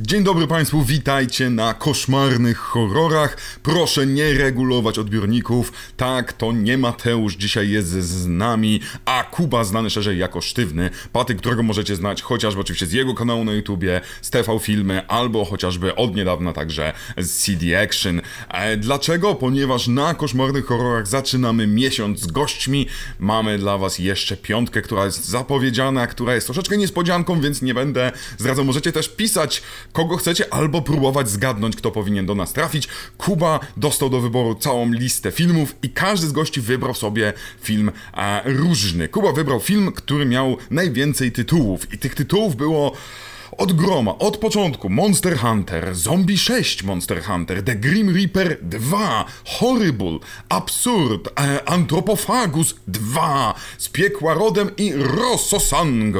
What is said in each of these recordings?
Dzień dobry Państwu, witajcie na koszmarnych horrorach. Proszę nie regulować odbiorników. Tak, to nie Mateusz dzisiaj jest z nami, a Kuba znany szerzej jako Sztywny. Patyk, którego możecie znać chociażby oczywiście z jego kanału na YouTubie, z TV Filmy, albo chociażby od niedawna także z CD Action. E, dlaczego? Ponieważ na koszmarnych horrorach zaczynamy miesiąc z gośćmi. Mamy dla Was jeszcze piątkę, która jest zapowiedziana, która jest troszeczkę niespodzianką, więc nie będę zdradzał. Możecie też pisać kogo chcecie, albo próbować zgadnąć, kto powinien do nas trafić. Kuba dostał do wyboru całą listę filmów i każdy z gości wybrał sobie film e, różny. Kuba wybrał film, który miał najwięcej tytułów i tych tytułów było od groma, od początku Monster Hunter, Zombie 6 Monster Hunter, The Grim Reaper 2, Horrible, Absurd, e, Anthropophagus 2, Z piekła rodem i Rossosang,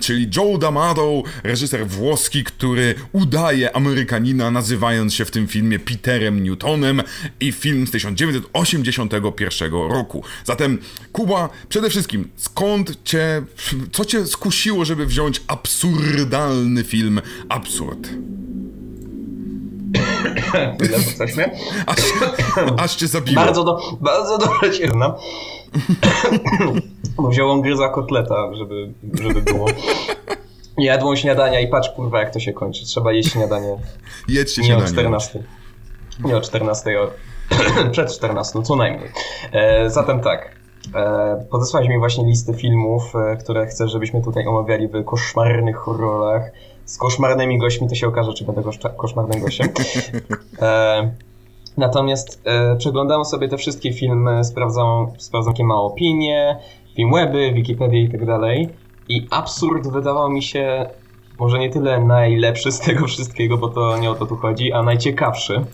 czyli Joe D'Amato, reżyser włoski, który udaje Amerykanina, nazywając się w tym filmie Peterem Newtonem i film z 1981 roku. Zatem Kuba, przede wszystkim, skąd cię, co cię skusiło, żeby wziąć absurdalny film Absurd. Mnie. Aż, aż cię zabiło. Bardzo, do, bardzo dobrze cię znam. Bo wziąłem gryza kotleta, żeby, żeby było. Jadłą śniadania i patrz kurwa jak to się kończy. Trzeba jeść śniadanie. Jedźcie Nie śniadanie. o 14. Nie o 14, o... przed 14, co najmniej. E, zatem tak. E, podesłałeś mi właśnie listę filmów, e, które chcesz, żebyśmy tutaj omawiali w koszmarnych horrorach. Z koszmarnymi gośćmi to się okaże, czy będę goszcza- koszmarnym gościem. E, natomiast e, przeglądałem sobie te wszystkie filmy, sprawdzam, sprawdzam jakie ma opinie, filmweby, Wikipedia i tak dalej. I absurd wydawał mi się może nie tyle najlepszy z tego wszystkiego, bo to nie o to tu chodzi, a najciekawszy,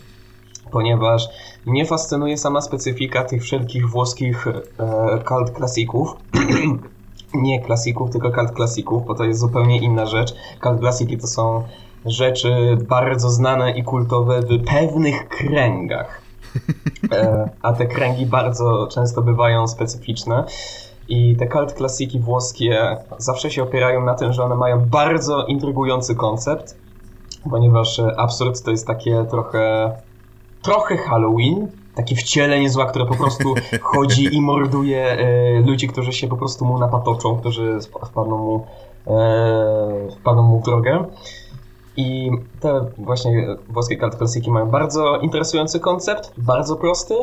ponieważ mnie fascynuje sama specyfika tych wszelkich włoskich e, cult klasików. nie klasików, tylko cult klasików, bo to jest zupełnie inna rzecz. Cult klasiki to są rzeczy bardzo znane i kultowe w pewnych kręgach. E, a te kręgi bardzo często bywają specyficzne. I te cult klasiki włoskie zawsze się opierają na tym, że one mają bardzo intrygujący koncept, ponieważ e, absurd to jest takie trochę trochę Halloween, takie wcielenie zła, które po prostu chodzi i morduje e, ludzi, którzy się po prostu mu napatoczą, którzy wpadną mu, e, wpadną mu w drogę. I te właśnie włoskie cult klasiki mają bardzo interesujący koncept, bardzo prosty,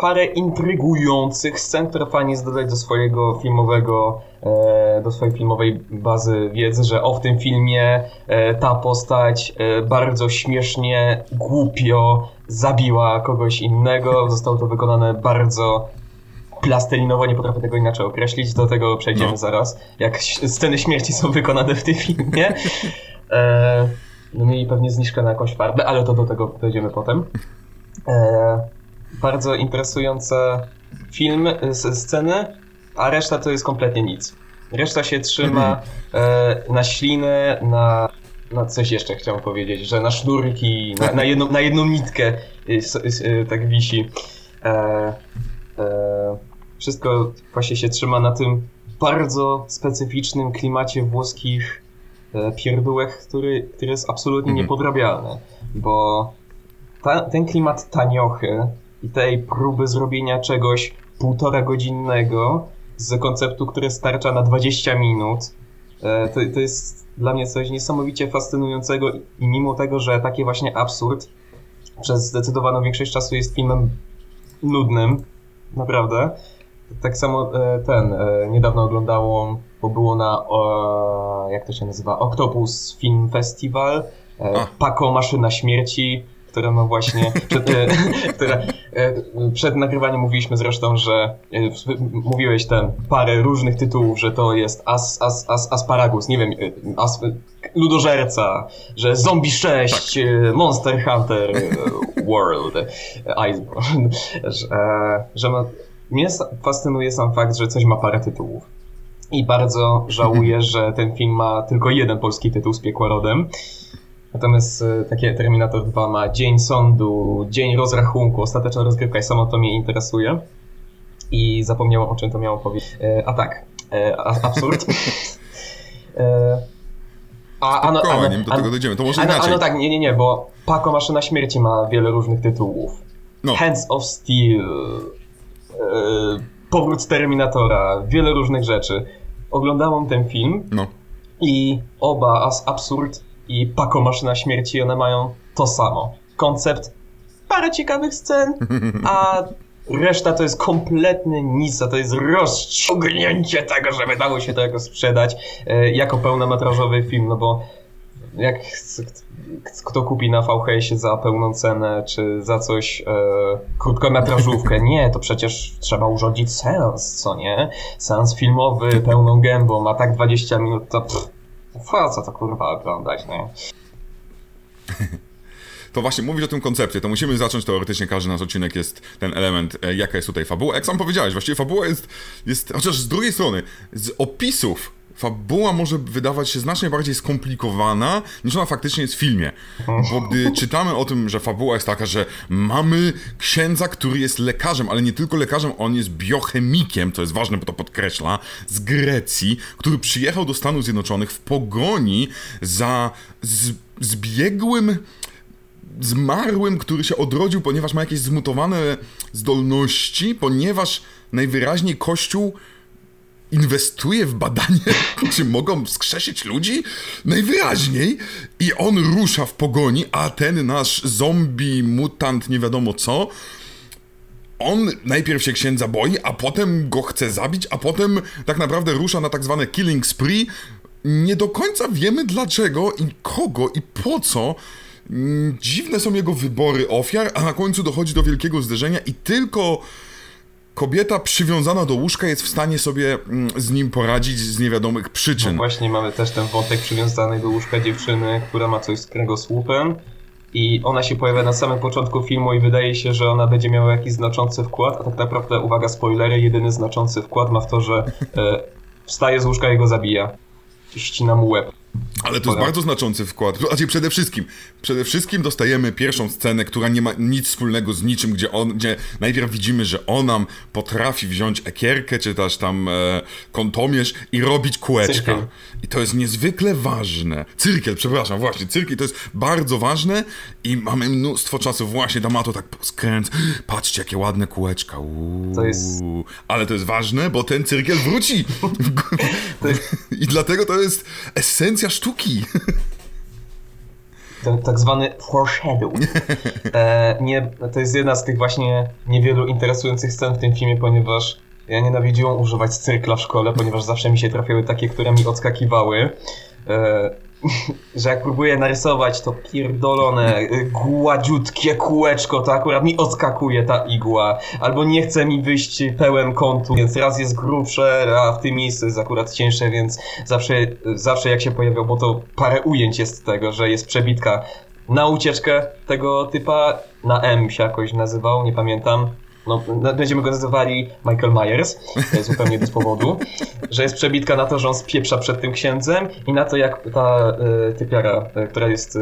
parę intrygujących scen, które fajnie jest dodać do swojego filmowego, e, do swojej filmowej bazy wiedzy, że o w tym filmie e, ta postać e, bardzo śmiesznie, głupio zabiła kogoś innego. Zostało to wykonane bardzo plastelinowo, nie potrafię tego inaczej określić, do tego przejdziemy No. zaraz, jak sceny śmierci są wykonane w tym filmie. E, no mieli pewnie zniżkę na jakąś farbę, ale to do tego dojdziemy potem. E, bardzo interesujące filmy, s- sceny, a reszta to jest kompletnie nic. Reszta się trzyma e, na ślinę, na, na coś jeszcze chciałem powiedzieć, że na sznurki, na, na, jedną, na jedną nitkę y, s, y, tak wisi. E, e, wszystko właśnie się trzyma na tym bardzo specyficznym klimacie włoskich e, pierdółek, który, który jest absolutnie Mhm. niepodrabialny, bo ta, ten klimat taniochy i tej próby zrobienia czegoś półtora godzinnego z konceptu, który starcza na 20 minut, e, to, to jest dla mnie coś niesamowicie fascynującego i mimo tego, że taki właśnie absurd przez zdecydowaną większość czasu jest filmem nudnym, naprawdę. Tak samo e, ten, e, niedawno oglądało, bo było na, jak to się nazywa, Octopus Film Festival, e. Paco Maszyna Śmierci, która ma właśnie, która, przed nagrywaniem mówiliśmy zresztą, że e, mówiłeś ten, parę różnych tytułów, że to jest as, as, as, Asparagus, nie wiem, e, as, Ludożerca, że Zombie 6, e, Monster Hunter e, World, e, Iceborne, że, e, że ma, mnie fascynuje sam fakt, że coś ma parę tytułów. I bardzo żałuję, że ten film ma tylko jeden polski tytuł z piekła rodem. Natomiast e, takie Terminator 2 ma Dzień Sądu, Dzień Rozrachunku, Ostateczna Rozgrywka i samo to mnie interesuje. I zapomniałem o czym to miało powiedzieć. E, a tak, e, a, absurd. A, a, no, a, no, Spokojnie, do tego dojdziemy. To może a, no, a inaczej. no tak, nie, nie, nie, bo Paco Maszyna Śmierci ma wiele różnych tytułów. No. Hands of Steel, Powrót Terminatora, wiele różnych rzeczy. Oglądałem ten film No. i oba As Absurd i Paco Maszyna Śmierci, one mają to samo. Koncept, parę ciekawych scen, a reszta to jest kompletny nic, a to jest rozciągnięcie tego, żeby dało się to jakoś sprzedać e, jako pełnometrażowy film, no bo jak kto kupi na VHS-ie za pełną cenę, czy za coś e, krótkometrażówkę, nie, to przecież trzeba urządzić seans, co nie? Seans filmowy pełną gębą, a tak 20 minut to pff, po co to kurwa oglądać, nie? To właśnie mówić o tym koncepcie, to musimy zacząć teoretycznie, każdy nasz odcinek jest ten element, e, jaka jest tutaj fabuła. Jak sam powiedziałeś, właściwie fabuła jest, jest, chociaż z drugiej strony, z opisów fabuła może wydawać się znacznie bardziej skomplikowana, niż ona faktycznie jest w filmie. Bo gdy czytamy o tym, że fabuła jest taka, że mamy księdza, który jest lekarzem, ale nie tylko lekarzem, on jest biochemikiem, co jest ważne, bo to podkreśla, z Grecji, który przyjechał do Stanów Zjednoczonych w pogoni za z, zbiegłym zmarłym, który się odrodził, ponieważ ma jakieś zmutowane zdolności, ponieważ najwyraźniej Kościół inwestuje w badanie, czy mogą wskrzesić ludzi? Najwyraźniej. I on rusza w pogoni, a ten nasz zombie, mutant, nie wiadomo co, on najpierw się księdza boi, a potem go chce zabić, a potem tak naprawdę rusza na tak zwane killing spree. Nie do końca wiemy dlaczego i kogo i po co. Mm, Dziwne są jego wybory ofiar, a na końcu dochodzi do wielkiego zderzenia i tylko kobieta przywiązana do łóżka jest w stanie sobie mm, z nim poradzić z niewiadomych No przyczyn. właśnie mamy też ten wątek przywiązanej do łóżka dziewczyny, która ma coś z kręgosłupem i ona się pojawia na samym początku filmu i wydaje się, że ona będzie miała jakiś znaczący wkład, a tak naprawdę, uwaga, spoilery, jedyny znaczący wkład ma w to, że e, wstaje z łóżka i go zabija. Ścina mu łeb. Ale to jest bardzo znaczący wkład. Znaczy przede wszystkim, przede wszystkim dostajemy pierwszą scenę, która nie ma nic wspólnego z niczym, gdzie, on, gdzie najpierw widzimy, że on nam potrafi wziąć ekierkę, czy też tam e, kątomierz i robić kółeczka. Cyrkiel. I to jest niezwykle ważne. Cyrkiel, przepraszam, właśnie, cyrkiel to jest bardzo ważne i mamy mnóstwo czasu właśnie, Damato tak skręc. Patrzcie, jakie ładne kółeczka. Uuu. To jest- Ale to jest ważne, bo ten cyrkiel wróci. Jest I dlatego to jest esencja sztuki. ten tak zwany foreshadow. E, nie, to jest jedna z tych właśnie niewielu interesujących scen w tym filmie, ponieważ ja nienawidziłem używać cyrkla w szkole, ponieważ zawsze mi się trafiały takie, które mi odskakiwały. E, że jak próbuję narysować to pierdolone, y, gładziutkie kółeczko, to akurat mi odskakuje ta igła. Albo nie chce mi wyjść pełen kontur, więc raz jest grubsze, a w tym miejscu jest akurat cieńsze, więc zawsze, zawsze jak się pojawiał, bo to parę ujęć jest tego, że jest przebitka na ucieczkę tego typa, na M się jakoś nazywał, nie pamiętam. No, będziemy go nazywali Michael Myers, zupełnie bez powodu, że jest przebitka na to, że on spieprza przed tym księdzem i na to, jak ta e, typiara, e, która jest e,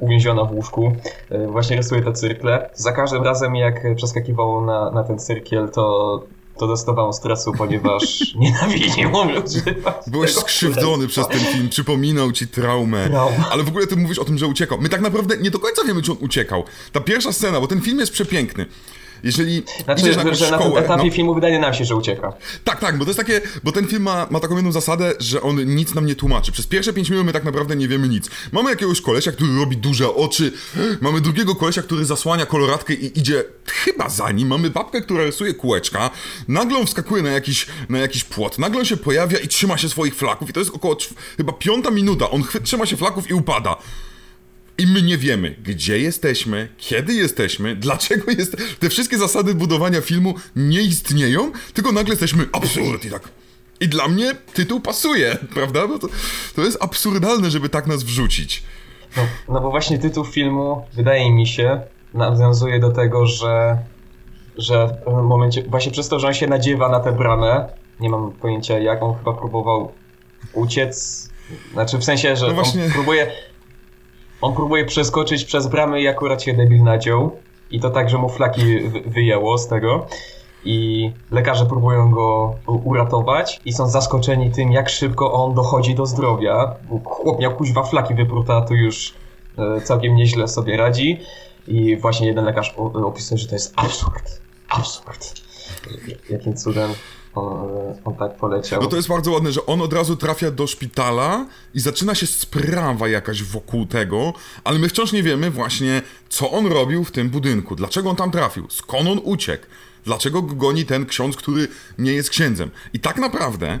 uwięziona w łóżku, e, właśnie rysuje te cyrkle. Za każdym razem, jak przeskakiwało na, na ten cyrkiel, to, to dostawałem stresu, ponieważ nienawidziłem używać Byłeś skrzywdzony przez ten film, przypominał ci traumę. Trauma. Ale w ogóle ty mówisz o tym, że uciekał. My tak naprawdę nie do końca wiemy, czy on uciekał. Ta pierwsza scena, bo ten film jest przepiękny. Jeżeli Znaczy, idziesz na że, że na tym etapie no, filmu wydaje nam się, że ucieka. tak, tak, bo to jest takie, bo ten film ma, ma taką jedną zasadę, że on nic nam nie tłumaczy. Przez pierwsze 5 minut my tak naprawdę nie wiemy nic. Mamy jakiegoś kolesia, który robi duże oczy, mamy drugiego kolesia, który zasłania koloratkę i idzie chyba za nim, mamy babkę, która rysuje kółeczka, nagle on wskakuje na jakiś, na jakiś płot, nagle on się pojawia i trzyma się swoich flaków i to jest około chyba piąta minuta, on trzyma się flaków i upada. I my nie wiemy, gdzie jesteśmy, kiedy jesteśmy, dlaczego jest. Te wszystkie zasady budowania filmu nie istnieją, tylko nagle jesteśmy absurd i tak. I dla mnie tytuł pasuje, prawda? Bo to, to jest absurdalne, żeby tak nas wrzucić. No, no bo właśnie tytuł filmu, wydaje mi się, nawiązuje do tego, że, że w pewnym momencie, właśnie przez to, że on się nadziewa na tę bramę, nie mam pojęcia jak, on chyba próbował uciec, znaczy w sensie, że No właśnie. próbuje on próbuje przeskoczyć przez bramę i akurat się debil nadział i to tak, że mu flaki wy- wyjęło z tego. i lekarze próbują go uratować i są zaskoczeni tym, jak szybko on dochodzi do zdrowia. Chłop miał kuźwa flaki wypruta, a tu już e, całkiem nieźle sobie radzi i właśnie jeden lekarz opisuje, że to jest absurd. Absurd. Jakim cudem on, on, tak poleciał. No to jest bardzo ładne, że on od razu trafia do szpitala i zaczyna się sprawa jakaś wokół tego, ale my wciąż nie wiemy właśnie, co on robił w tym budynku, dlaczego on tam trafił, skąd on uciekł, dlaczego go goni ten ksiądz, który nie jest księdzem. I tak naprawdę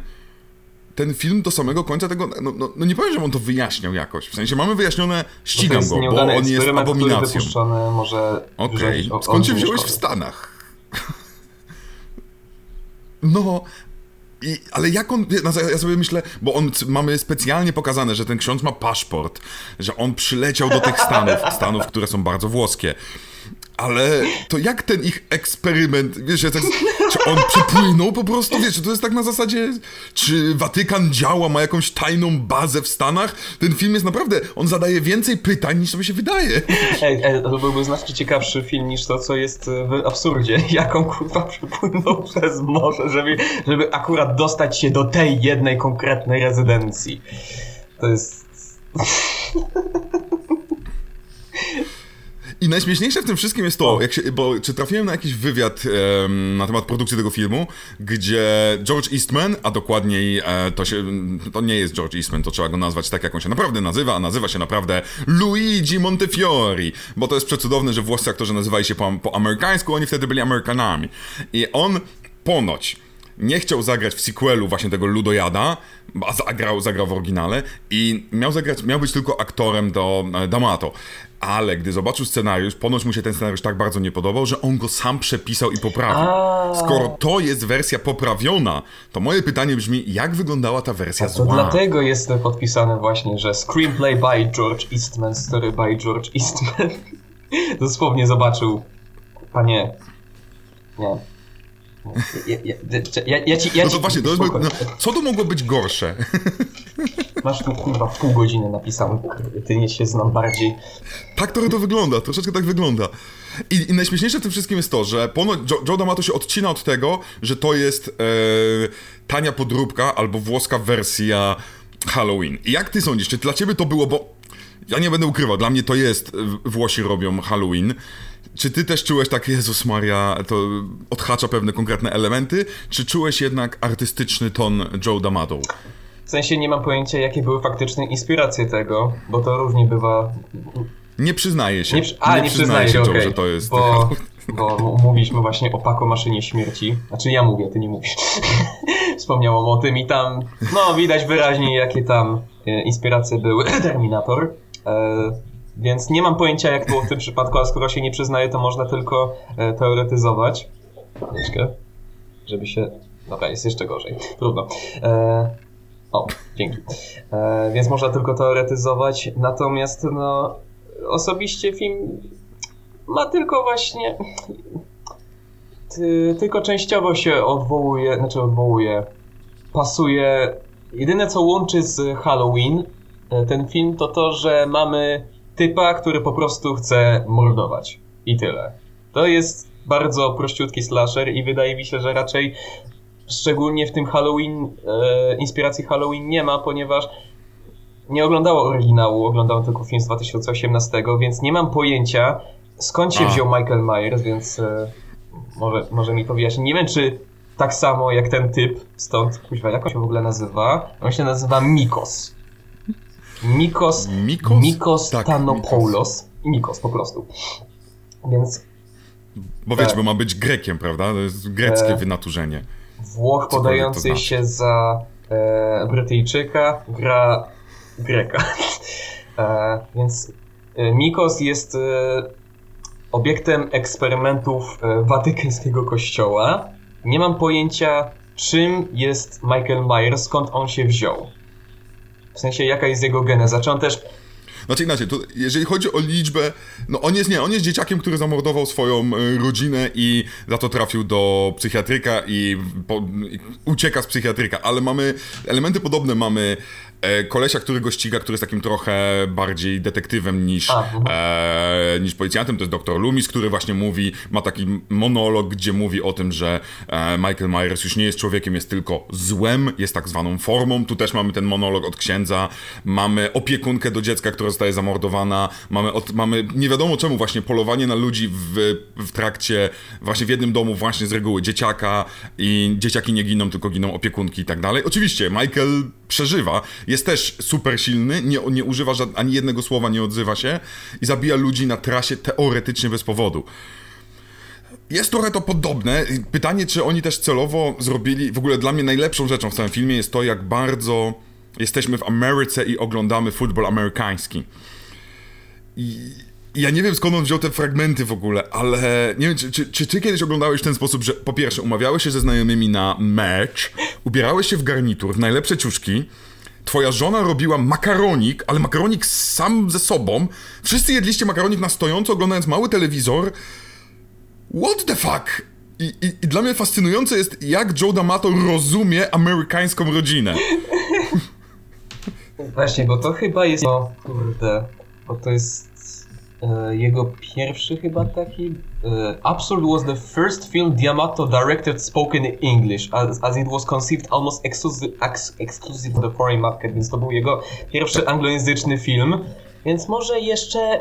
ten film do samego końca tego, no, no, no nie powiem, że on to wyjaśniał jakoś. W sensie mamy wyjaśnione, ścigam go, bo on jest abominacją. Okej, okay. skąd się wziąłeś w Stanach? No, i, ale jak on, no, ja sobie myślę, bo on, mamy specjalnie pokazane, że ten ksiądz ma paszport, że on przyleciał do tych Stanów, Stanów, które są bardzo włoskie. Ale to jak ten ich eksperyment, wiesz, tak, czy on przepłynął po prostu, wiesz, to jest tak na zasadzie, czy Watykan działa, ma jakąś tajną bazę w Stanach? Ten film jest naprawdę, on zadaje więcej pytań niż sobie się wydaje. Ej, ej, to byłby znacznie ciekawszy film niż to, co jest w absurdzie. Jak on kurwa przepłynął przez morze, żeby, żeby akurat dostać się do tej jednej konkretnej rezydencji. To jest... I najśmieszniejsze w tym wszystkim jest to, jak się, bo czy trafiłem na jakiś wywiad um, na temat produkcji tego filmu, gdzie George Eastman, a dokładniej e, to się, to nie jest George Eastman, to trzeba go nazwać tak, jak on się naprawdę nazywa, a nazywa się naprawdę Luigi Montefiori, bo to jest przecudowne, że włoscy aktorzy nazywali się po, po amerykańsku, oni wtedy byli Amerykanami. I on ponoć nie chciał zagrać w sequelu właśnie tego Ludojada, a zagrał, zagrał w oryginale i miał zagrać, miał być tylko aktorem do e, Damato. Ale gdy zobaczył scenariusz, ponoć mu się ten scenariusz tak bardzo nie podobał, że on go sam przepisał i poprawił. Skoro to jest wersja poprawiona, to moje pytanie brzmi, jak wyglądała ta wersja A to zła? dlatego jest podpisane właśnie, że screenplay by George Eastman, story by George Eastman. Dosłownie zobaczył, panie, nie, ja, ja, ja, ja, ci, ja no to właśnie, to jest, no, co to mogło być gorsze? Masz tu kurwa w pół godziny napisałem, ty nie się znam bardziej. Tak trochę to wygląda, troszeczkę tak wygląda. I, i najśmieszniejsze w tym wszystkim jest to, że ponoć Joe, Joe D'Amato się odcina od tego, że to jest e, tania podróbka albo włoska wersja Halloween. I jak ty sądzisz, czy dla ciebie to było, bo ja nie będę ukrywał, dla mnie to jest, Włosi robią Halloween, czy ty też czułeś tak, Jezus Maria, to odhacza pewne konkretne elementy, czy czułeś jednak artystyczny ton Joe D'Amato? W sensie nie mam pojęcia, jakie były faktyczne inspiracje tego, bo to różnie bywa. Nie przyznaje się. Nie, a, nie, nie przyznaje się, Joe, okay. że to jest. Bo, bo mówiliśmy właśnie o Paco Maszynie Śmierci. Znaczy ja mówię, ty nie mówisz. Wspomniałam o tym i tam, no widać wyraźnie, jakie tam e, inspiracje były. Terminator. E, więc nie mam pojęcia, jak było w tym przypadku, a skoro się nie przyznaje, to można tylko e, teoretyzować. Chwileczkę, żeby się... Dobra, jest jeszcze gorzej. Trudno. E... O, dzięki. Więc można tylko teoretyzować, natomiast no, osobiście film ma tylko właśnie... Ty, tylko częściowo się odwołuje, znaczy odwołuje, pasuje. Jedyne co łączy z Halloween ten film to to, że mamy typa, który po prostu chce mordować. I tyle. To jest bardzo prościutki slasher i wydaje mi się, że raczej szczególnie w tym Halloween, e, inspiracji Halloween nie ma, ponieważ nie oglądało oryginału, oglądałem tylko film z 2018, więc nie mam pojęcia skąd się wziął Michael Myers, więc e, może, może mi powiesz. Nie wiem, czy tak samo jak ten typ, stąd, kuźwa, jak on się w ogóle nazywa? On się nazywa Mikos. Mikos, Mikos, Mikos tak, Tanopoulos. Mikos po prostu. Więc... Bo wiecie, bo ma być Grekiem, prawda? To jest greckie e, wynaturzenie. Włoch podający znaczy. się za e, Brytyjczyka gra Greka. E, więc e, Mikos jest e, obiektem eksperymentów e, watykańskiego kościoła. Nie mam pojęcia, czym jest Michael Myers, skąd on się wziął. W sensie, jaka jest jego geneza? Czy on też znaczy inaczej, to jeżeli chodzi o liczbę, no on jest, nie, on jest dzieciakiem, który zamordował swoją e, rodzinę i za to trafił do psychiatryka i, po, i ucieka z psychiatryka, ale mamy elementy podobne, mamy kolesia, który go ściga, który jest takim trochę bardziej detektywem niż, e, niż policjantem, to jest dr Loomis, który właśnie mówi, ma taki monolog, gdzie mówi o tym, że e, Michael Myers już nie jest człowiekiem, jest tylko złem, jest tak zwaną formą. Tu też mamy ten monolog od księdza, mamy opiekunkę do dziecka, która zostaje zamordowana, mamy, od, mamy nie wiadomo czemu właśnie polowanie na ludzi w, w trakcie, właśnie w jednym domu, właśnie z reguły dzieciaka i dzieciaki nie giną, tylko giną opiekunki i tak dalej. Oczywiście Michael przeżywa, jest też super silny, nie, nie używa ani jednego słowa, nie odzywa się i zabija ludzi na trasie teoretycznie bez powodu. Jest trochę to podobne. Pytanie, czy oni też celowo zrobili. W ogóle dla mnie najlepszą rzeczą w całym filmie jest to, jak bardzo jesteśmy w Ameryce i oglądamy futbol amerykański. I ja nie wiem skąd on wziął te fragmenty w ogóle, ale nie wiem, czy, czy, czy, ty kiedyś oglądałeś w ten sposób, że po pierwsze umawiałeś się ze znajomymi na mecz, ubierałeś się w garnitur, w najlepsze ciuszki, twoja żona robiła makaronik, ale makaronik sam ze sobą, wszyscy jedliście makaronik na stojąco, oglądając mały telewizor. What the fuck? I, i, I, dla mnie fascynujące jest, jak Joe D'Amato rozumie amerykańską rodzinę. Właśnie, bo to chyba jest... O kurde, bo to jest jego pierwszy chyba taki. Uh, Absurd was the first film Diamato directed spoken in English, as, as it was conceived almost exclusive, ex, exclusive for the foreign market, więc to był jego pierwszy anglojęzyczny film, więc może jeszcze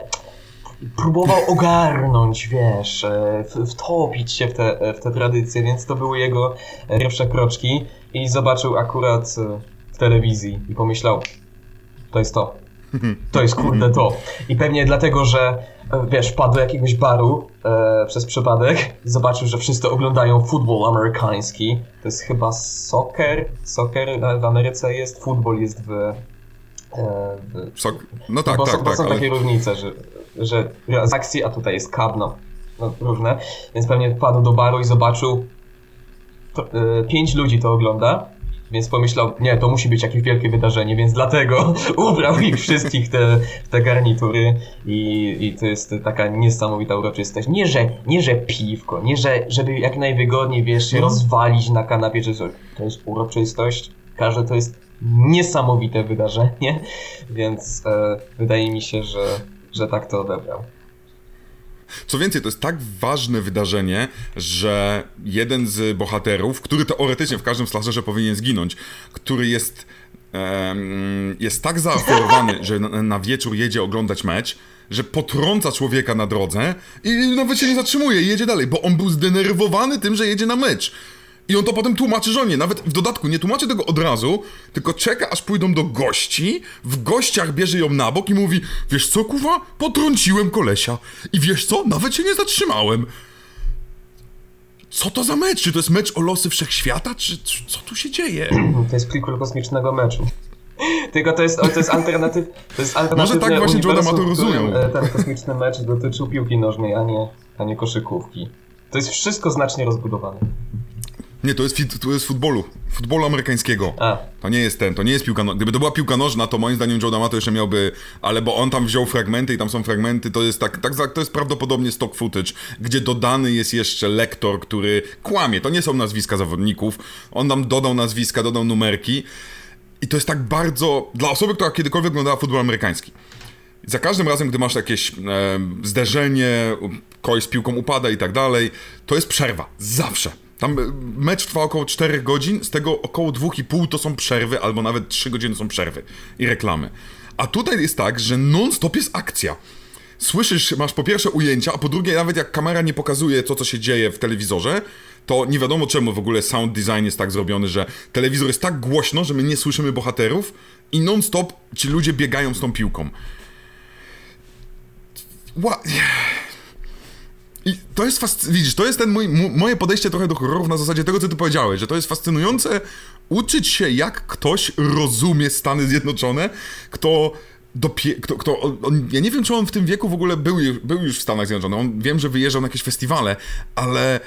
próbował ogarnąć, wiesz, e, wtopić się w te, w te tradycje, więc to były jego pierwsze kroczki i zobaczył akurat w telewizji i pomyślał, to jest to. To jest kurde to. I pewnie dlatego, że e, wiesz, wpadł do jakiegoś baru e, przez przypadek i zobaczył, że wszyscy oglądają futbol amerykański. To jest chyba soccer. Soccer w Ameryce jest, futbol jest w. E, w... Sok no tak, bo, tak, bo tak. są ale... takie różnice, że, że z akcji, a tutaj jest cab, no, różne. Więc pewnie wpadł do baru i zobaczył. To, e, pięć ludzi to ogląda więc pomyślał, nie, to musi być jakieś wielkie wydarzenie, więc dlatego ubrał ich wszystkich te, te garnitury i, i to jest taka niesamowita uroczystość. Nie, że, nie, że piwko, nie, że żeby jak najwygodniej, wiesz, się no. rozwalić na kanapie, że to jest uroczystość. Każde to jest niesamowite wydarzenie, więc e, wydaje mi się, że, że tak to odebrał. Co więcej, to jest tak ważne wydarzenie, że jeden z bohaterów, który teoretycznie w każdym slasherze powinien zginąć, który jest, um, jest tak zaaferowany, że na, na wieczór jedzie oglądać mecz, że potrąca człowieka na drodze i nawet się nie zatrzymuje i jedzie dalej, bo on był zdenerwowany tym, że jedzie na mecz. I on to potem tłumaczy żonie. Nawet w dodatku nie tłumaczy tego od razu, tylko czeka aż pójdą do gości, w gościach bierze ją na bok i mówi Wiesz co, kuwa? Potrąciłem kolesia. I wiesz co? Nawet się nie zatrzymałem. Co to za mecz? Czy to jest mecz o losy wszechświata? Czy, czy co tu się dzieje? To jest prequel kosmicznego meczu. Tylko to jest, to jest alternatyw, to jest Może tak właśnie Jordan ma to rozumiał. Ten kosmiczny mecz dotyczył piłki nożnej, a nie, a nie koszykówki. To jest wszystko znacznie rozbudowane. Nie, to jest, to jest futbolu. Futbolu amerykańskiego. A. To nie jest ten, to nie jest piłka nożna. Gdyby to była piłka nożna, to moim zdaniem Joe D'Amato jeszcze miałby... Ale bo on tam wziął fragmenty i tam są fragmenty, to jest tak, tak, to jest prawdopodobnie stock footage, gdzie dodany jest jeszcze lektor, który kłamie. To nie są nazwiska zawodników. On nam dodał nazwiska, dodał numerki. I to jest tak bardzo... Dla osoby, która kiedykolwiek oglądała futbol amerykański. Za każdym razem, gdy masz jakieś e, zderzenie, kogoś z piłką upada i tak dalej, to jest przerwa. Zawsze tam e, mecz trwa około 4 godzin, z tego około 2,5 to są przerwy, albo nawet 3 godziny są przerwy i reklamy. A tutaj jest tak, że non-stop jest akcja. Słyszysz, masz po pierwsze ujęcia, a po drugie nawet jak kamera nie pokazuje to, co się dzieje w telewizorze, to nie wiadomo czemu w ogóle sound design jest tak zrobiony, że telewizor jest tak głośno, że my nie słyszymy bohaterów i non-stop ci ludzie biegają z tą piłką. What? I to jest fascy... widzisz, to jest ten mój, moje podejście trochę do horrorów na zasadzie tego, co ty powiedziałeś, że to jest fascynujące uczyć się, jak ktoś rozumie Stany Zjednoczone, kto dopie... kto, kto on, ja nie wiem, czy on w tym wieku w ogóle był, był już w Stanach Zjednoczonych, on wiem, że wyjeżdżał na jakieś festiwale, ale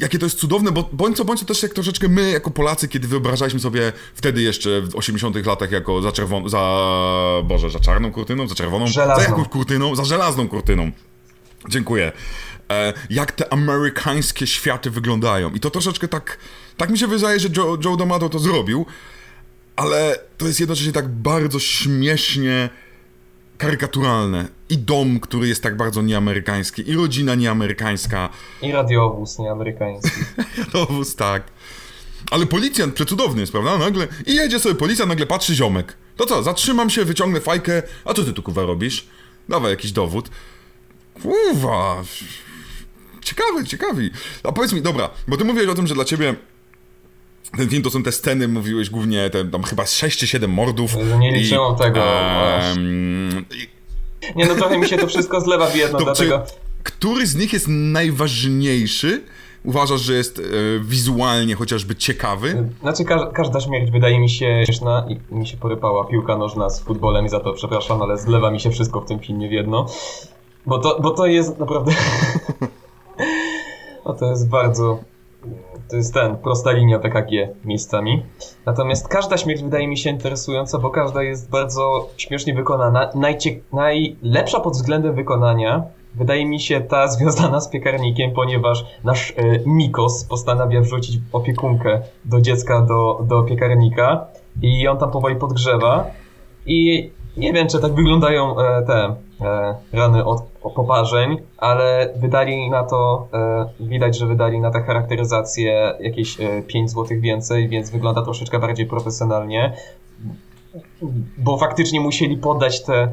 jakie to jest cudowne, bo bądź co bądź to też jak troszeczkę my, jako Polacy, kiedy wyobrażaliśmy sobie wtedy jeszcze w 80 latach jako za czerwoną, za, boże, za czarną kurtyną, za czerwoną, żelazną. za jakąś kurtyną, za żelazną kurtyną. Dziękuję. E, jak te amerykańskie światy wyglądają. I to troszeczkę tak, tak mi się wydaje, że Joe, Joe D'Amato to zrobił. ale to jest jednocześnie tak bardzo śmiesznie karykaturalne. I dom, który jest tak bardzo nieamerykański, i rodzina nieamerykańska. I radiowóz nieamerykański. radiowóz, tak. Ale policjant przecudowny jest, prawda? Nagle, I jedzie sobie policja, nagle patrzy ziomek. To co, zatrzymam się, wyciągnę fajkę. A co ty tu, kuwa, robisz? Dawaj jakiś dowód. Uwa. Ciekawy, ciekawi. A powiedz mi, dobra, bo ty mówiłeś o tym, że dla ciebie ten film to są te sceny, mówiłeś głównie, te, tam chyba 6 czy 7 mordów. Nie liczyłem tego. Um, nie no, trochę mi się to wszystko zlewa w jedno, to dlatego... Który z nich jest najważniejszy? Uważasz, że jest e, wizualnie chociażby ciekawy? Znaczy, ka każda śmierć wydaje mi się śmieszna i mi się porypała piłka nożna z futbolem i za to przepraszam, ale zlewa mi się wszystko w tym filmie w jedno. Bo to, bo to jest naprawdę... no to jest bardzo to jest ten, prosta linia PKG miejscami. Natomiast każda śmierć wydaje mi się interesująca, bo każda jest bardzo śmiesznie wykonana. Najcie najlepsza pod względem wykonania wydaje mi się ta związana z piekarnikiem, ponieważ nasz e, Mikos postanawia wrzucić opiekunkę do dziecka do, do piekarnika i on tam powoli podgrzewa i nie wiem, czy tak wyglądają e, te e, rany od poparzeń, ale wydali na to, e, widać, że wydali na tę charakteryzację jakieś 5 zł więcej, więc wygląda troszeczkę bardziej profesjonalnie. Bo faktycznie musieli poddać tę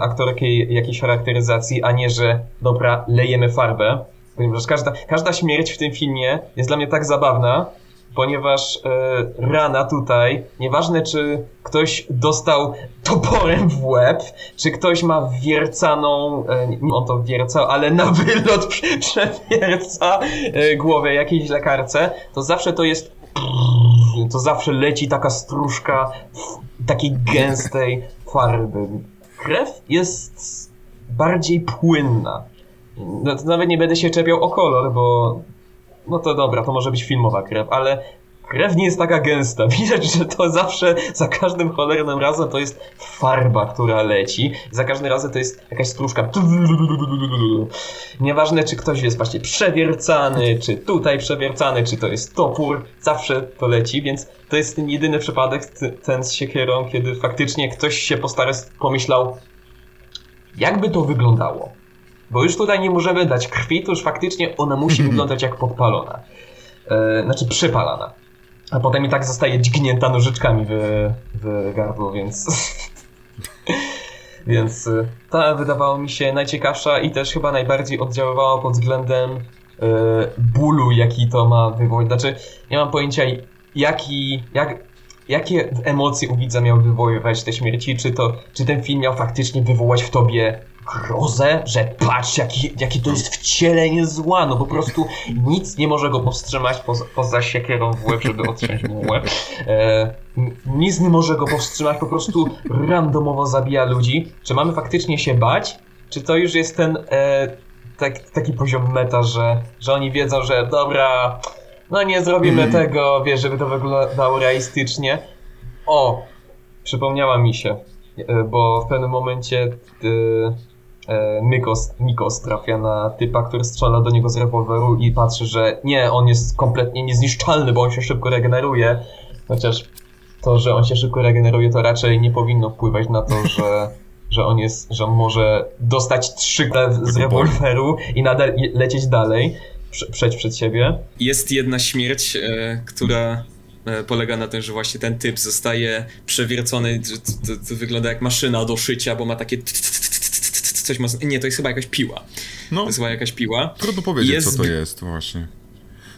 aktorkę jakiejś charakteryzacji, a nie, że dobra, lejemy farbę. Ponieważ każda, każda śmierć w tym filmie jest dla mnie tak zabawna, ponieważ e, rana tutaj, nieważne czy ktoś dostał toporem w łeb, czy ktoś ma wiercaną, e, on to wiercał, ale na wylot przewierca e, głowę jakiejś lekarce, to zawsze to jest to zawsze leci taka stróżka takiej gęstej farby. Krew jest bardziej płynna. No, nawet nie będę się czepiał o kolor, bo no to dobra, to może być filmowa krew, ale krew nie jest taka gęsta. Widać, że to zawsze, za każdym cholernym razem to jest farba, która leci. Za każdym razem to jest jakaś stróżka. Nieważne, czy ktoś jest właśnie przewiercany, czy tutaj przewiercany, czy to jest topór, zawsze to leci, więc to jest ten jedyny przypadek, ten z siekierą, kiedy faktycznie ktoś się postara, pomyślał, jakby to wyglądało. Bo już tutaj nie możemy dać krwi, to już faktycznie ona musi wyglądać jak podpalona. E, znaczy przypalana. A potem i tak zostaje dźgnięta nożyczkami w, w gardło, więc... więc e, ta wydawało mi się najciekawsza i też chyba najbardziej oddziaływała pod względem e, bólu, jaki to ma wywołać. Znaczy, nie mam pojęcia, jaki, jak, jakie emocje u widza miał wywoływać te śmierci, czy, to, czy ten film miał faktycznie wywołać w tobie grozę, że patrz, jaki, jakie to jest wcielenie zła, no po prostu nic nie może go powstrzymać poza, poza siekierą w łeb, żeby odciąć mu łeb. E, nic nie może go powstrzymać, po prostu randomowo zabija ludzi. Czy mamy faktycznie się bać? Czy to już jest ten e, tak, taki poziom meta, że, że oni wiedzą, że dobra, no nie zrobimy mm. tego, wiesz, żeby to wyglądało realistycznie. O, przypomniała mi się, e, bo w pewnym momencie E, Mykos, Mikos trafia na typa, który strzela do niego z rewolweru i patrzy, że nie, on jest kompletnie niezniszczalny, bo on się szybko regeneruje. Chociaż to, że on się szybko regeneruje, to raczej nie powinno wpływać na to, że, że on jest, że może dostać trzy z rewolweru i nadal lecieć dalej, przejść przed siebie. Jest jedna śmierć, e, która e, polega na tym, że właśnie ten typ zostaje przewiercony, to, to, to wygląda jak maszyna do szycia, bo ma takie coś mocno... Nie, to jest chyba jakaś piła. No, to jest chyba jakaś piła. Trudno powiedzieć, jest... co to jest właśnie.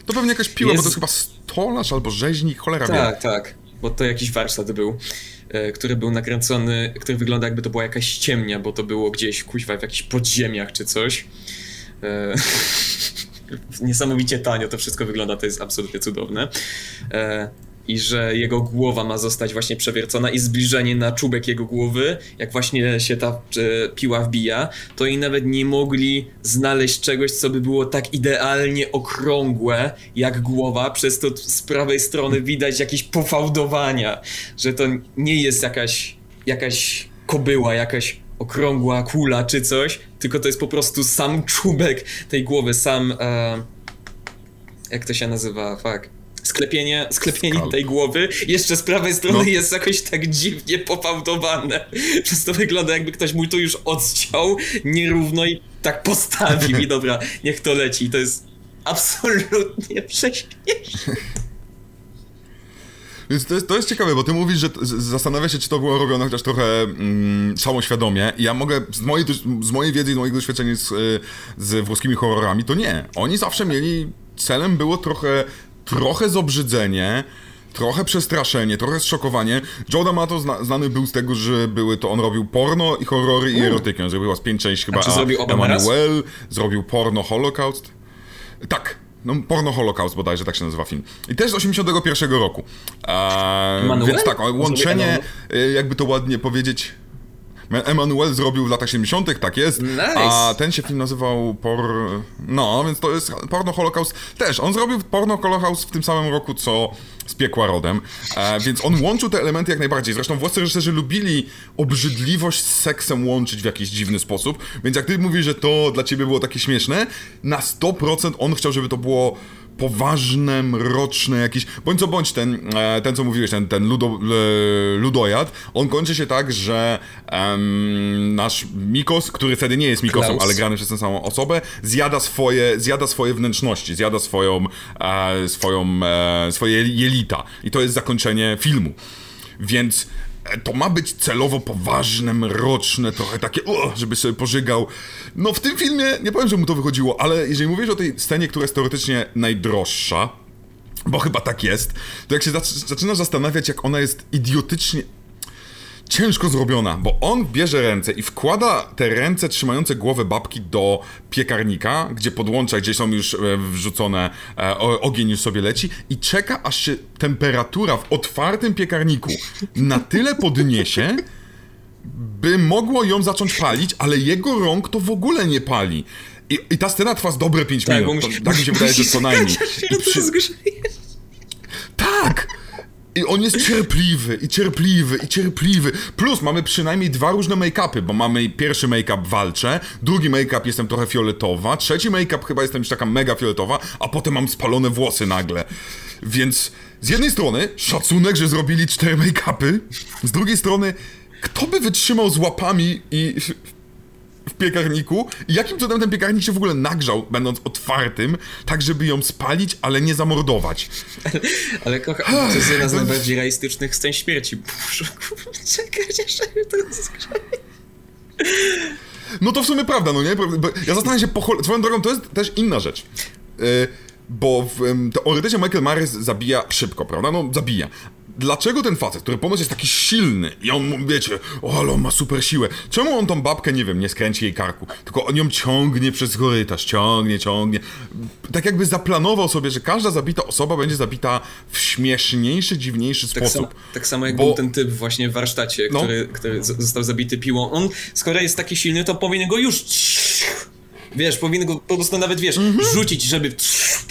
To pewnie jakaś piła, jest... bo to jest chyba stolarz albo rzeźnik, cholera Tak, wie. tak, bo to jakiś warsztat był, e, który był nakręcony, który wygląda jakby to była jakaś ściemnia, bo to było gdzieś, kuźwa, w jakichś podziemiach czy coś. E, niesamowicie tanio to wszystko wygląda, to jest absolutnie cudowne. E, i że jego głowa ma zostać właśnie przewiercona i zbliżenie na czubek jego głowy, jak właśnie się ta piła wbija, to i nawet nie mogli znaleźć czegoś, co by było tak idealnie okrągłe jak głowa, przez to z prawej strony widać jakieś pofałdowania, że to nie jest jakaś, jakaś kobyła, jakaś okrągła kula czy coś, tylko to jest po prostu sam czubek tej głowy, sam... E, jak to się nazywa? Fuck sklepienie, sklepienie tej głowy. Jeszcze z prawej strony no. jest jakoś tak dziwnie popałdowane. Przez to wygląda jakby ktoś mu tu już odciął nierówno i tak postawił i dobra, niech to leci. To jest absolutnie prześmieszne. Więc to jest, to jest ciekawe, bo ty mówisz, że zastanawia się, czy to było robione chociaż trochę mm, samoświadomie. I ja mogę, z mojej, z mojej wiedzy i moich doświadczeń z, z włoskimi horrorami, to nie. Oni zawsze mieli, celem było trochę, trochę zobrzydzenie, trochę przestraszenie, trochę zszokowanie. Joe D'Amato zna, znany był z tego, że były to, on robił porno i horrory i erotykę. Zrobił z pięć części chyba. Czy zrobił Emanuel, zrobił porno Holocaust. Tak, no, porno Holocaust bodajże, tak się nazywa film. I też z 81 roku. Eee, więc tak, łączenie, e, jakby to ładnie powiedzieć, Emanuel zrobił w latach 70., tak jest. Nice. A ten się film nazywał Por. No, więc to jest Porno Holocaust też. On zrobił Porno Holocaust w tym samym roku, co z piekła rodem. E, więc on łączył te elementy jak najbardziej. Zresztą włoscy reżyserzy lubili obrzydliwość z seksem łączyć w jakiś dziwny sposób. Więc jak ty mówisz, że to dla ciebie było takie śmieszne, na 100% on chciał, żeby to było poważne, mroczne jakieś, bądź co bądź ten, e, ten co mówiłeś, ten, ten ludo, ludojad, on kończy się tak, że um, nasz Mikos, który wtedy nie jest Mikosem, Klaus. ale grany przez tę samą osobę, zjada swoje, zjada swoje wnętrzności, zjada swoją, e, swoją, e, swoje jelita. I to jest zakończenie filmu. Więc E, to ma być celowo poważne, mroczne, trochę takie, o, żeby sobie pożygał. No w tym filmie, nie powiem, że mu to wychodziło, ale jeżeli mówisz o tej scenie, która jest teoretycznie najdroższa, bo chyba tak jest, to jak się zaczynasz zastanawiać, jak ona jest idiotycznie ciężko zrobiona, bo on bierze ręce i wkłada te ręce trzymające głowę babki do piekarnika, gdzie podłącza, gdzie są już e, wrzucone, e, ogień już sobie leci i czeka, aż się temperatura w otwartym piekarniku na tyle podniesie, by mogło ją zacząć palić, ale jego rąk to w ogóle nie pali. I, i ta scena trwa z dobre 5 tak, minut. Musi, to, tak mi się wydaje, że co najmniej. Przy... Tak! I on jest cierpliwy, i cierpliwy, i cierpliwy. Plus mamy przynajmniej dwa różne make-upy, bo mamy pierwszy make-up walczę, drugi make-up jestem trochę fioletowa, trzeci make-up chyba jestem już taka mega fioletowa, a potem mam spalone włosy nagle. Więc z jednej strony szacunek, że zrobili cztery make-upy, z drugiej strony kto by wytrzymał z łapami i piekarniku i jakim cudem ten piekarnik się w ogóle nagrzał, będąc otwartym, tak żeby ją spalić, ale nie zamordować. Ale, ale kocham, to jest jedna z najbardziej realistycznych scen śmierci. Boże, czekaj, żeby to No to w sumie prawda, no nie? Ja zastanawiam się, po swoją drogą, to jest też inna rzecz. Yy, bo w teoretycznie Michael Myers zabija szybko, prawda? No, zabija dlaczego ten facet, który ponoć jest taki silny i on, wiecie, o, ale on ma super siłę, czemu on tą babkę, nie wiem, nie skręci jej karku, tylko on ją ciągnie przez korytarz, ciągnie, ciągnie. Tak jakby zaplanował sobie, że każda zabita osoba będzie zabita w śmieszniejszy, dziwniejszy tak sposób. Sam, tak samo jak bo... był ten typ właśnie w warsztacie, no. który, który został zabity piłą. On, skoro jest taki silny, to powinien go już Wiesz, powinien go po prostu nawet, wiesz, mm -hmm. rzucić, żeby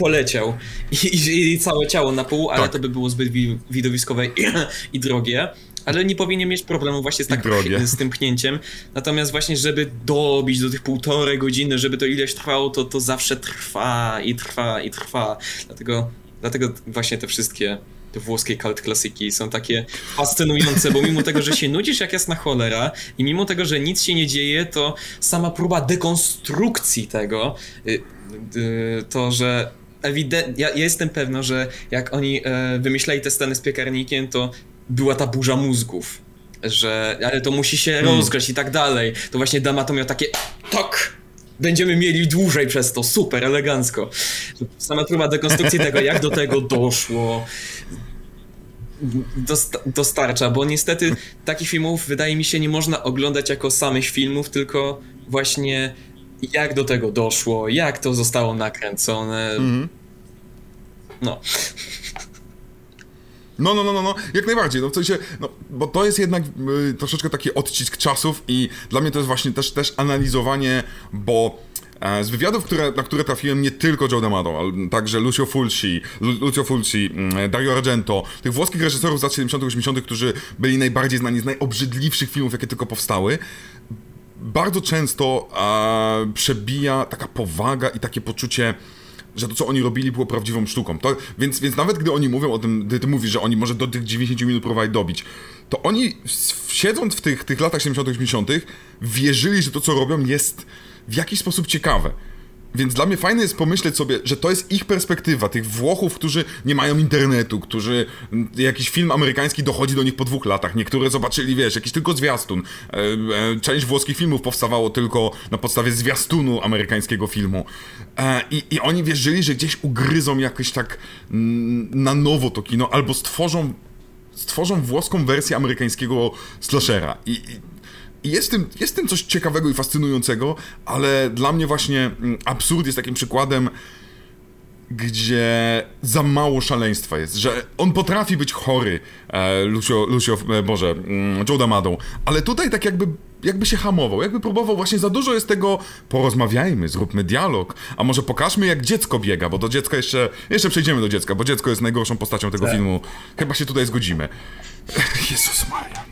poleciał I, i, i, całe ciało na pół, ale tak. to by było zbyt widowiskowe i, i drogie ale nie powinien mieć problemu właśnie z, tak, z tym pchnięciem. Natomiast właśnie, żeby dobić do tych półtorej godziny, żeby to ileś trwało, to, to zawsze trwa i trwa i trwa. Dlatego, dlatego właśnie te wszystkie te włoskie cult klasyki są takie fascynujące, bo mimo tego, że się nudzisz jak jasna cholera i mimo tego, że nic się nie dzieje, to sama próba dekonstrukcji tego, y, y, to, że ewidentnie, ja, ja, jestem pewna, że jak oni e, wymyślali te sceny z piekarnikiem, to była ta burza mózgów, że ale to musi się hmm. i tak dalej. To właśnie Dama to miał takie tok, będziemy mieli dłużej przez to, super, elegancko. Sama próba dekonstrukcji tego, jak do tego doszło, dostarcza, bo niestety takich filmów wydaje mi się nie można oglądać jako samych filmów, tylko właśnie jak do tego doszło, jak to zostało nakręcone. Mhm. No. No, no, no, no, no, jak najbardziej, no w sensie, no, bo to jest jednak y, troszeczkę taki odcisk czasów i dla mnie to jest właśnie też, też analizowanie, bo e, z wywiadów, które, na które trafiłem nie tylko Joe D'Amato, ale także Lucio Fulci, Lu, Lucio Fulci, mm, Dario Argento, tych włoskich reżyserów z lat 70 80 którzy byli najbardziej znani z najobrzydliwszych filmów, jakie tylko powstały, bardzo często e, przebija taka powaga i takie poczucie że to, co oni robili, było prawdziwą sztuką. To, więc, więc nawet gdy oni mówią o tym, gdy ty mówisz, że oni może do tych 90 minut próbowali dobić, to oni siedząc w tych, tych latach 70 80 wierzyli, że to, co robią jest w jakiś sposób ciekawe. Więc dla mnie fajne jest pomyśleć sobie, że to jest ich perspektywa, tych Włochów, którzy nie mają internetu, którzy jakiś film amerykański dochodzi do nich po dwóch latach. Niektóre zobaczyli, wiesz, jakiś tylko zwiastun. E, e, część włoskich filmów powstawało tylko na podstawie zwiastunu amerykańskiego filmu. E, I, I oni wierzyli, że gdzieś ugryzą jakoś tak na nowo to kino, albo stworzą stworzą włoską wersję amerykańskiego slashera. I, i jest w, tym, jest w tym coś ciekawego i fascynującego, ale dla mnie właśnie mm, absurd jest takim przykładem, gdzie za mało szaleństwa jest, że on potrafi być chory, e, Lucio, Lucio e, Boże, mm, Joe D'Amato, ale tutaj tak jakby, jakby się hamował, jakby próbował właśnie za dużo jest tego, porozmawiajmy, zróbmy dialog, a może pokażmy jak dziecko biega, bo do dziecka jeszcze, jeszcze przejdziemy do dziecka, bo dziecko jest najgorszą postacią tego tak. filmu, chyba się tutaj zgodzimy. Jezus Maria.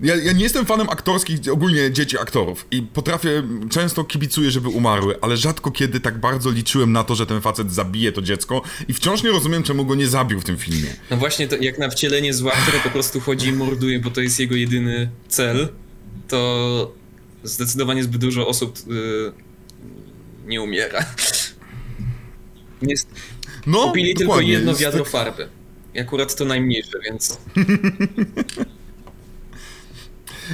Ja, ja, nie jestem fanem aktorskich, ogólnie dzieci aktorów i potrafię, często kibicuję, żeby umarły, ale rzadko kiedy tak bardzo liczyłem na to, że ten facet zabije to dziecko i wciąż nie rozumiem, czemu go nie zabił w tym filmie. No właśnie, to jak na wcielenie zła, które po prostu chodzi i morduje, bo to jest jego jedyny cel, to zdecydowanie zbyt dużo osób yy, nie umiera. Jest, no, kupili tylko jedno wiadro tak... farby. I akurat to najmniejsze, więc.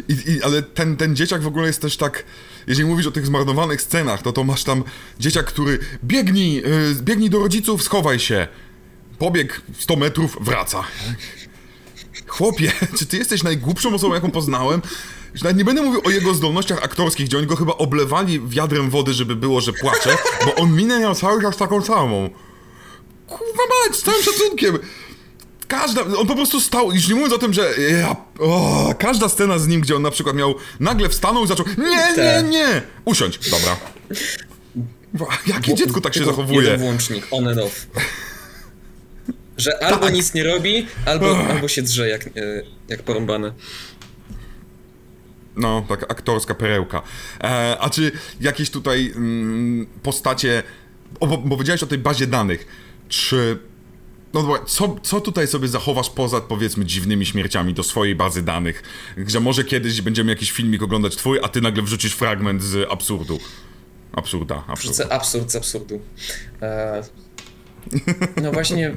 I, I, ale ten, ten dzieciak w ogóle jest też tak. Jeżeli mówisz o tych zmarnowanych scenach, to to masz tam dzieciak, który biegnij, yy, biegnij do rodziców, schowaj się. Pobieg 100 metrów, wraca. Chłopie, czy ty jesteś najgłupszą osobą, jaką poznałem? Nawet nie będę mówił o jego zdolnościach aktorskich, gdzie oni go chyba oblewali wiadrem wody, żeby było, że płacze, bo on minę miał cały czas taką samą. Kurwa mać, z całym szacunkiem. Każda, on po prostu stał, już nie mówiąc o tym, że ja, o, każda scena z nim, gdzie on na przykład miał, nagle wstanął i zaczął, nie, nie, nie, usiądź, dobra. Jakie dziecko tak się zachowuje? Jeden włącznik, on and off. Że albo tak. nic nie robi, albo, albo się drze jak, e, jak porąbane. No, tak aktorska perełka. E, a czy jakieś tutaj mm, postacie, bo, bo powiedziałeś o tej bazie danych, czy no co, co tutaj sobie zachowasz poza, powiedzmy, dziwnymi śmierciami do swojej bazy danych? Że może kiedyś będziemy jakiś filmik oglądać twój, a ty nagle wrzucisz fragment z absurdu. Absurda, absurda. Wrzucę absurd z absurdu. Eee, no właśnie...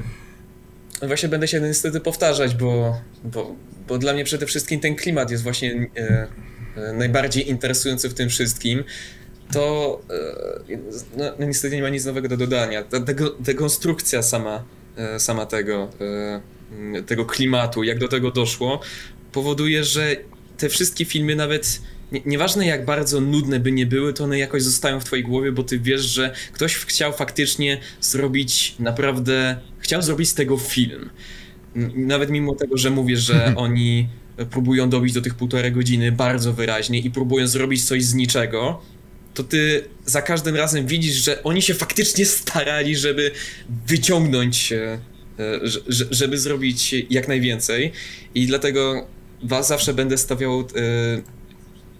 Właśnie będę się niestety powtarzać, bo, bo, bo dla mnie przede wszystkim ten klimat jest właśnie e, e, najbardziej interesujący w tym wszystkim to e, no, no, niestety nie ma nic nowego do dodania. Ta dekonstrukcja sama sama tego, e, tego klimatu, jak do tego doszło, powoduje, że te wszystkie filmy nawet nie, nieważne jak bardzo nudne by nie były, to one jakoś zostają w twojej głowie, bo ty wiesz, że ktoś chciał faktycznie zrobić naprawdę, chciał zrobić z tego film. Nawet mimo tego, że mówię, że oni próbują dobić do tych półtorej godziny bardzo wyraźnie i próbują zrobić coś z niczego, to ty za każdym razem widzisz, że oni się faktycznie starali, żeby wyciągnąć, e, żeby zrobić jak najwięcej. I dlatego was zawsze będę stawiał e,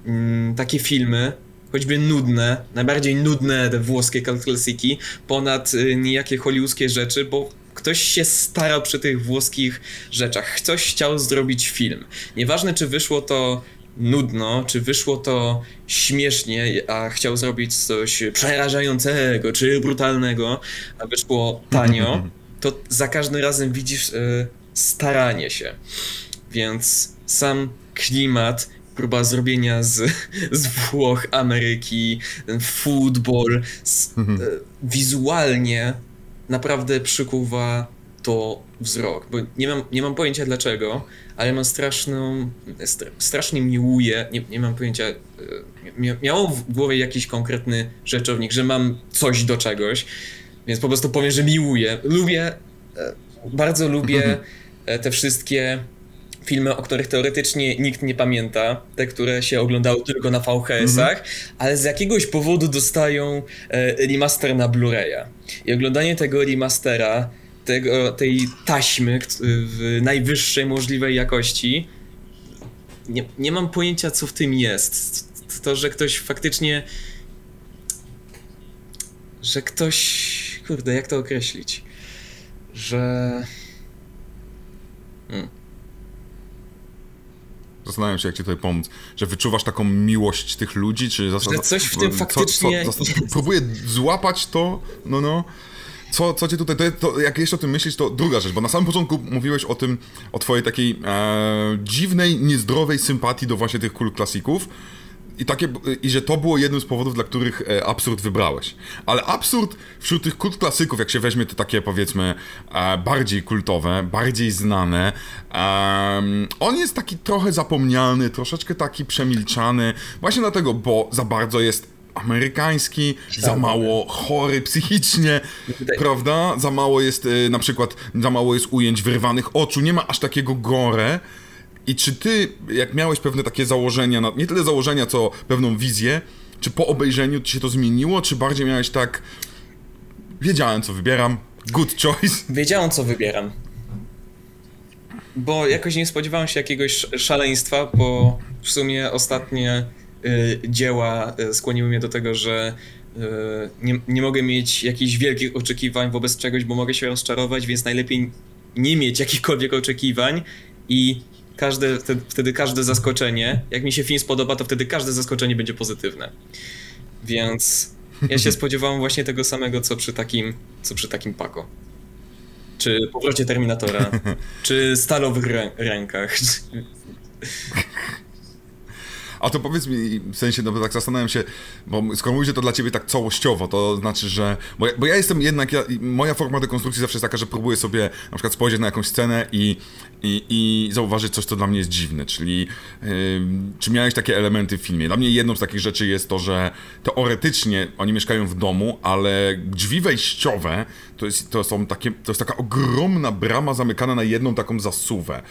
mm, takie filmy, choćby nudne, najbardziej nudne te włoskie klasiki, ponad e, niejakie hollywoodzkie rzeczy, bo ktoś się starał przy tych włoskich rzeczach. Ktoś chciał zrobić film. Nieważne, czy wyszło to nudno, czy wyszło to śmiesznie, a chciał zrobić coś przerażającego czy brutalnego, a wyszło tanio, to za każdym razem widzisz y, staranie się. Więc sam klimat, próba zrobienia z, z Włoch, Ameryki, ten z, y, wizualnie naprawdę przykuwa to wzrok, bo nie mam, nie mam pojęcia dlaczego, ale mam straszną, strasznie miłuję, nie, nie mam pojęcia, e, miało w głowie jakiś konkretny rzeczownik, że mam coś do czegoś, więc po prostu powiem, że miłuję. Lubię, e, bardzo lubię e, te wszystkie filmy, o których teoretycznie nikt nie pamięta, te, które się oglądały tylko na VHS-ach, mhm. ale z jakiegoś powodu dostają remaster na Blu-raya. I oglądanie tego remastera tego, tej taśmy w najwyższej możliwej jakości. Nie, nie mam pojęcia, co w tym jest. to, że ktoś faktycznie. Że ktoś. Kurde, jak to określić? Że. Hmm. Zastanawiam się, jak ci tutaj pomóc. Że wyczuwasz taką miłość tych ludzi, czy... Że coś w tym faktycznie... Co, co, próbuję złapać to, no no co, co cię tutaj, to, to, jak jeszcze o tym myślisz, to druga rzecz, bo na samym początku mówiłeś o tym, o twojej takiej e, dziwnej, niezdrowej sympatii do właśnie tych kult klasików. I, takie, I że to było jednym z powodów, dla których e, absurd wybrałeś. Ale absurd wśród tych kult klasyków, jak się weźmie te takie powiedzmy e, bardziej kultowe, bardziej znane, on jest taki trochę zapomniany, troszeczkę taki przemilczany, właśnie dlatego, bo za bardzo jest amerykański, za mało chory psychicznie, prawda? Za mało jest y, na przykład, za mało jest ujęć wyrwanych oczu, nie ma aż takiego gore. I czy ty, jak miałeś pewne takie założenia, nie tyle założenia, co pewną wizję, czy po obejrzeniu ci się to zmieniło, czy bardziej miałeś tak, wiedziałem co wybieram, good choice? Wiedziałem co wybieram. Bo jakoś nie spodziewałem się jakiegoś szaleństwa, bo w sumie ostatnie dzieła y, skłoniły mnie do tego, że y, nie, nie mogę mieć jakichś wielkich oczekiwań wobec czegoś, bo mogę się rozczarować, więc najlepiej nie mieć jakichkolwiek oczekiwań i każde, wtedy, wtedy każde zaskoczenie, jak mi się film spodoba, to wtedy każde zaskoczenie będzie pozytywne. Więc ja się spodziewałem właśnie tego samego, co przy takim, co przy takim Paco. Czy powrocie Terminatora, czy stalowych rę rękach. A to powiedz mi, w sensie, no tak zastanawiam się, bo skoro mówisz, że to dla ciebie tak całościowo, to znaczy, że... Bo ja, bo ja jestem jednak, ja, moja forma dekonstrukcji zawsze jest taka, że próbuję sobie na przykład spojrzeć na jakąś scenę i, i, i zauważyć coś, co dla mnie jest dziwne, czyli yy, czy miałeś takie elementy w filmie. Dla mnie jedną z takich rzeczy jest to, że teoretycznie oni mieszkają w domu, ale drzwi wejściowe to, jest, to są takie, to jest taka ogromna brama zamykana na jedną taką zasuwę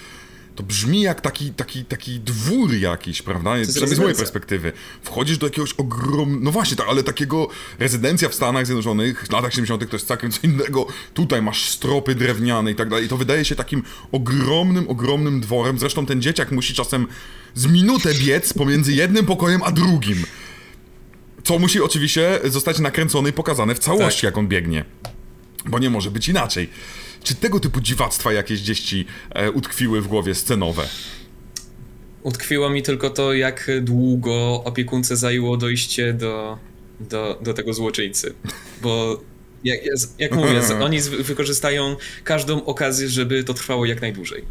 to brzmi jak taki, taki, taki dwór jakiś, prawda? Przynajmniej z mojej perspektywy. Wchodzisz do jakiegoś ogromnego, no właśnie, tak, ale takiego rezydencja w Stanach Zjednoczonych w latach 70. to jest całkiem co innego. Tutaj masz stropy drewniane i tak dalej. I to wydaje się takim ogromnym, ogromnym dworem. Zresztą ten dzieciak musi czasem z minutę biec pomiędzy jednym pokojem a drugim. Co musi oczywiście zostać nakręcone i pokazane w całości, tak. jak on biegnie. Bo nie może być inaczej. Czy tego typu dziwactwa jakieś gdzieś ci e, utkwiły w głowie scenowe? Utkwiło mi tylko to, jak długo opiekunce zajęło dojście do, do, do tego złoczyńcy. Bo jak, jak mówię, oni wykorzystają każdą okazję, żeby to trwało jak najdłużej.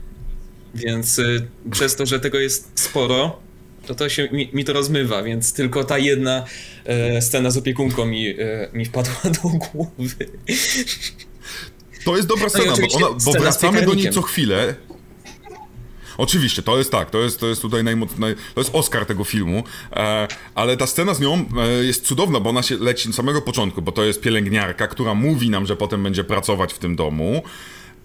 Więc y, przez to, że tego jest sporo, to to się mi, mi to rozmywa, więc tylko ta jedna e, scena z opiekunką mi, e, mi wpadła do głowy. To jest dobra scena, no bo, ona, bo wracamy do niej co chwilę. Oczywiście, to jest tak, to jest, to jest tutaj najmocniej, to jest Oscar tego filmu, e, ale ta scena z nią e, jest cudowna, bo ona się leci od samego początku, bo to jest pielęgniarka, która mówi nam, że potem będzie pracować w tym domu.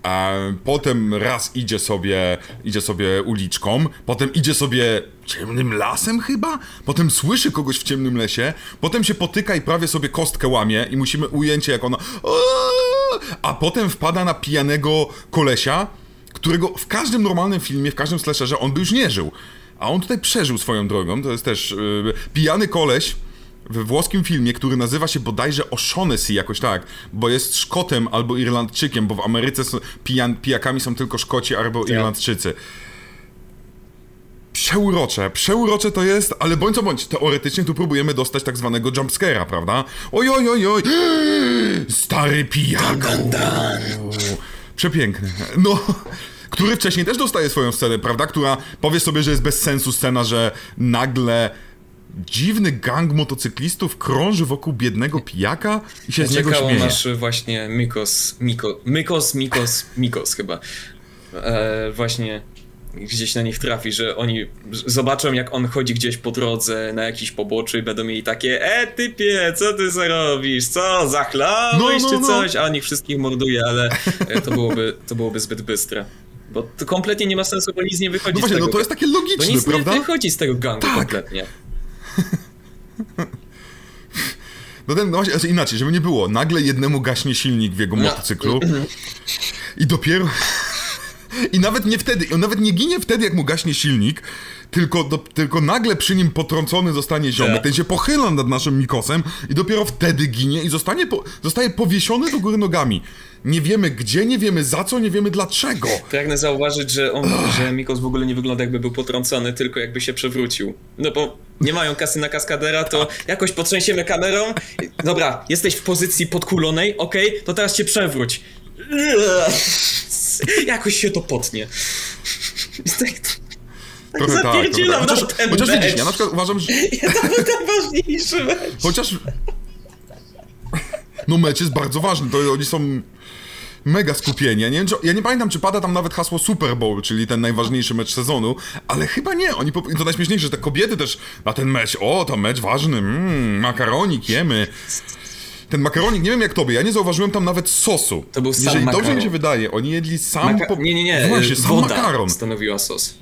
A potem raz idzie sobie, idzie sobie uliczką, potem idzie sobie ciemnym lasem chyba, potem słyszy kogoś w ciemnym lesie, potem się potyka i prawie sobie kostkę łamie i musimy ujęcie jak ona a potem wpada na pijanego kolesia, którego w każdym normalnym filmie, w każdym slasherze on by już nie żył. A on tutaj przeżył swoją drogą, to jest też yy, pijany koleś, we włoskim filmie, który nazywa się bodajże O'Shaughnessy jakoś tak, bo jest Szkotem albo Irlandczykiem, bo w Ameryce są, pijan, pijakami są tylko Szkoci albo tak. Irlandczycy. Przeurocze, przeurocze to jest, ale bądź co bądź, teoretycznie tu próbujemy dostać tak zwanego jumpscare'a, prawda? Oj, oj, oj, oj, stary pijak. Przepiękny. No, który wcześniej też dostaje swoją scenę, prawda? Która powie sobie, że jest bez sensu scena, że nagle dziwny gang motocyklistów krąży wokół biednego pijaka i się ja z niego śmieje. masz właśnie Mikos, Miko, Mikos, Mikos, Mikos chyba. E, właśnie gdzieś na nich trafi, że oni zobaczą jak on chodzi gdzieś po drodze na jakiś poboczu i będą mieli takie e typie, co ty robisz, co, zachlałeś no, no, czy no. coś, a on ich wszystkich morduje, ale e, to byłoby, to byłoby zbyt bystre. Bo to kompletnie nie ma sensu, bo nic nie wychodzi no właśnie, z tego. No to jest takie logiczne, bo nic prawda? nie wychodzi z tego gangu tak. kompletnie. No ten, no właśnie, znaczy inaczej, żeby nie było. Nagle jednemu gaśnie silnik w jego no. motocyklu i dopiero... I nawet nie wtedy, on nawet nie ginie wtedy, jak mu gaśnie silnik, tylko, do, tylko nagle przy nim potrącony zostanie ziomek, Tak. ten się pochyla nad naszym Mikosem i dopiero wtedy ginie i zostanie po, zostaje powiesiony do góry nogami. Nie wiemy gdzie, nie wiemy za co, nie wiemy dlaczego. Pragnę zauważyć, że on, że Mikos w ogóle nie wygląda jakby był potrącony, tylko jakby się przewrócił. No bo nie mają kasy na kaskadera, to jakoś potrzęsiemy kamerą. Dobra, jesteś w pozycji podkulonej, okej, to teraz cię przewróć. Jakoś się to potnie. Tak, tak Trochę tak. trochę tak. na Chociaż, ten chociaż widzisz, ja na przykład uważam, że To był najważniejszy mecz. Chociaż. No mecz jest bardzo ważny, to oni są mega skupieni. Ja nie, wiem, czy, ja nie pamiętam, czy pada tam nawet hasło Super Bowl, czyli ten najważniejszy mecz sezonu, ale chyba nie. Oni po, to najśmieszniejsze, że te kobiety też na ten mecz, o, to mecz ważny, mmm, makaronik jemy. Ten makaronik, nie wiem jak tobie, ja nie zauważyłem tam nawet sosu. To był sam Jeżeli dobrze makaron. mi się wydaje, oni jedli sam Maka- po... nie, nie, nie. Właśnie, sam woda makaron. stanowiła sos.